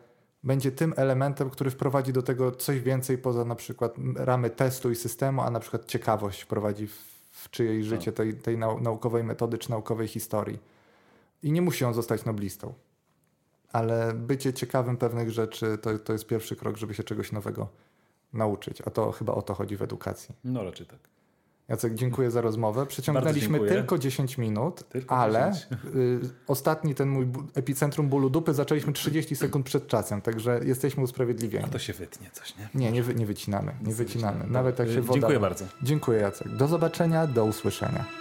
będzie tym elementem, który wprowadzi do tego coś więcej poza na przykład ramy testu i systemu, a na przykład ciekawość wprowadzi w, w czyjeś tak. życie tej, tej naukowej metody czy naukowej historii. I nie musi on zostać noblistą. Ale bycie ciekawym pewnych rzeczy to, to jest pierwszy krok, żeby się czegoś nowego nauczyć. A to chyba o to chodzi w edukacji. No raczej tak. Jacek, dziękuję za rozmowę. Przeciągnęliśmy tylko 10 minut, tylko ale 10. Y, ostatni ten mój epicentrum bólu dupy zaczęliśmy 30 sekund przed czasem, także jesteśmy usprawiedliwieni. A to się wytnie coś, nie? Nie, nie, wy, nie wycinamy. Nie wycinamy. Nawet jak się woda... Dziękuję bardzo. Dziękuję Jacek. Do zobaczenia, do usłyszenia.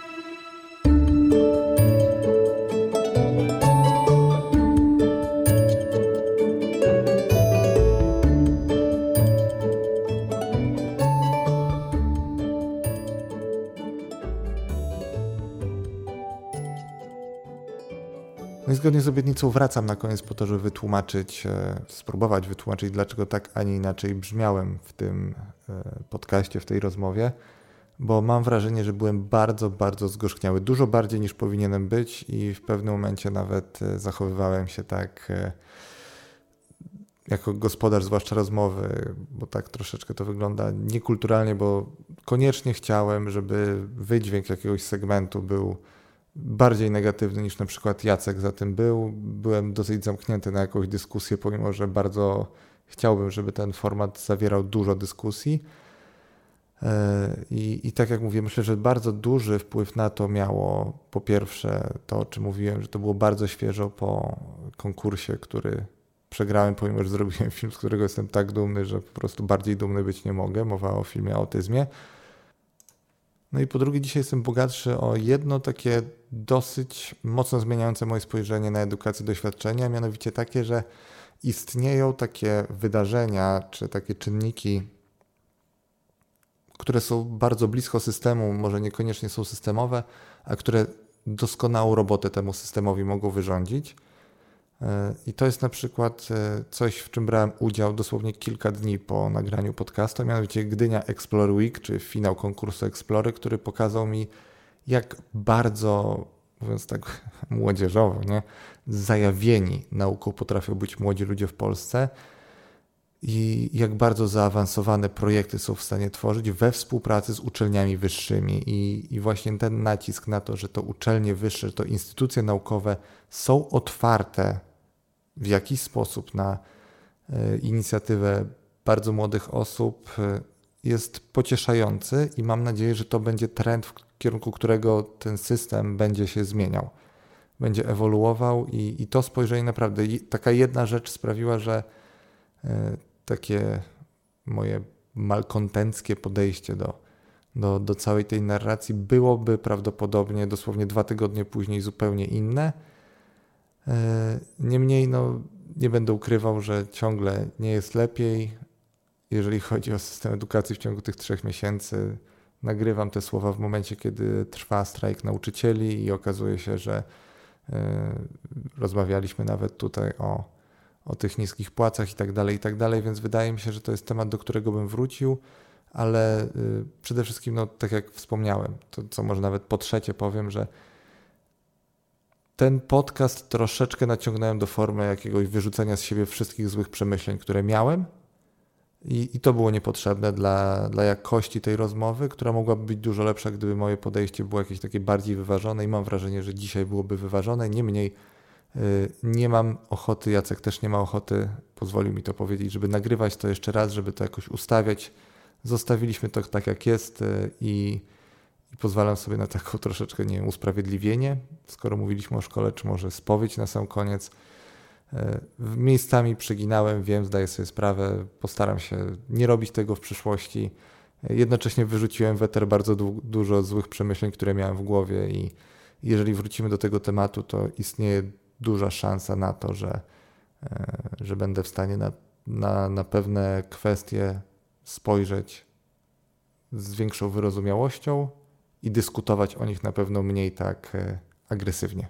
Zgodnie z obietnicą wracam na koniec po to, żeby wytłumaczyć, e, spróbować wytłumaczyć, dlaczego tak, a nie inaczej brzmiałem w tym e, podcaście, w tej rozmowie, bo mam wrażenie, że byłem bardzo, bardzo zgorzkniały. Dużo bardziej niż powinienem być i w pewnym momencie nawet e, zachowywałem się tak jako gospodarz, zwłaszcza rozmowy, bo tak troszeczkę to wygląda niekulturalnie, bo koniecznie chciałem, żeby wydźwięk jakiegoś segmentu był bardziej negatywny niż na przykład Jacek za tym był. Byłem dosyć zamknięty na jakąś dyskusję, pomimo że bardzo chciałbym, żeby ten format zawierał dużo dyskusji. E, I, I tak jak mówię, myślę, że bardzo duży wpływ na to miało po pierwsze to, o czym mówiłem, że to było bardzo świeżo po konkursie, który przegrałem, pomimo że zrobiłem film, z którego jestem tak dumny, że po prostu bardziej dumny być nie mogę. Mowa o filmie o autyzmie. No i po drugie, dzisiaj jestem bogatszy o jedno takie dosyć mocno zmieniające moje spojrzenie na edukację doświadczenia, mianowicie takie, że istnieją takie wydarzenia czy takie czynniki, które są bardzo blisko systemu, może niekoniecznie są systemowe, a które doskonałą robotę temu systemowi mogą wyrządzić. E, I to jest na przykład e, coś, w czym brałem udział dosłownie kilka dni po nagraniu podcastu, mianowicie Gdynia Explore Week, czy finał konkursu Explory, który pokazał mi, jak bardzo, mówiąc tak młodzieżowo, nie, zajawieni nauką potrafią być młodzi ludzie w Polsce i jak bardzo zaawansowane projekty są w stanie tworzyć we współpracy z uczelniami wyższymi. I, I właśnie ten nacisk na to, że to uczelnie wyższe, to instytucje naukowe są otwarte w jakiś sposób na e, inicjatywę bardzo młodych osób e, jest pocieszający i mam nadzieję, że to będzie trend, w kierunku którego ten system będzie się zmieniał, będzie ewoluował i, i to spojrzenie naprawdę, taka jedna rzecz sprawiła, że e, takie moje malkontenckie podejście do, do, do całej tej narracji byłoby prawdopodobnie dosłownie dwa tygodnie później zupełnie inne niemniej no, nie będę ukrywał, że ciągle nie jest lepiej. Jeżeli chodzi o system edukacji w ciągu tych trzech miesięcy, nagrywam te słowa w momencie, kiedy trwa strajk nauczycieli i okazuje się, że e, rozmawialiśmy nawet tutaj o, o tych niskich płacach i tak dalej, i tak dalej, więc wydaje mi się, że to jest temat, do którego bym wrócił, ale y, przede wszystkim, no, tak jak wspomniałem, to co może nawet po trzecie powiem, że ten podcast troszeczkę naciągnąłem do formy jakiegoś wyrzucenia z siebie wszystkich złych przemyśleń, które miałem. I, i to było niepotrzebne dla, dla jakości tej rozmowy, która mogłaby być dużo lepsza, gdyby moje podejście było jakieś takie bardziej wyważone i mam wrażenie, że dzisiaj byłoby wyważone. Niemniej yy, nie mam ochoty, Jacek też nie ma ochoty, pozwolił mi to powiedzieć, żeby nagrywać to jeszcze raz, żeby to jakoś ustawiać. Zostawiliśmy to tak, jak jest yy, i i pozwalam sobie na taką troszeczkę, nie wiem, usprawiedliwienie, skoro mówiliśmy o szkole, czy może spowiedź na sam koniec. E, miejscami przeginałem, wiem, zdaję sobie sprawę, postaram się nie robić tego w przyszłości. E, jednocześnie wyrzuciłem weter bardzo du dużo złych przemyśleń, które miałem w głowie i, Jeżeli wrócimy do tego tematu, to istnieje duża szansa na to, że, e, że będę w stanie na, na, na pewne kwestie spojrzeć z większą wyrozumiałością i dyskutować o nich na pewno mniej tak e, agresywnie.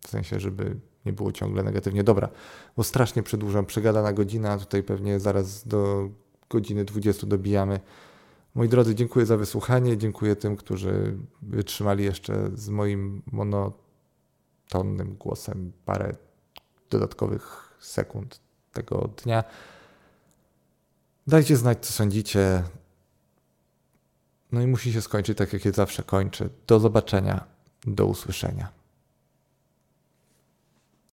W sensie, żeby nie było ciągle negatywnie. Dobra, bo strasznie przedłużam, przegadana godzina, tutaj pewnie zaraz do godziny 20 dobijamy. Moi drodzy, dziękuję za wysłuchanie. Dziękuję tym, którzy wytrzymali jeszcze z moim monotonnym głosem parę dodatkowych sekund tego dnia. Dajcie znać, co sądzicie. No i musi się skończyć tak, jak się zawsze kończy. Do zobaczenia, do usłyszenia.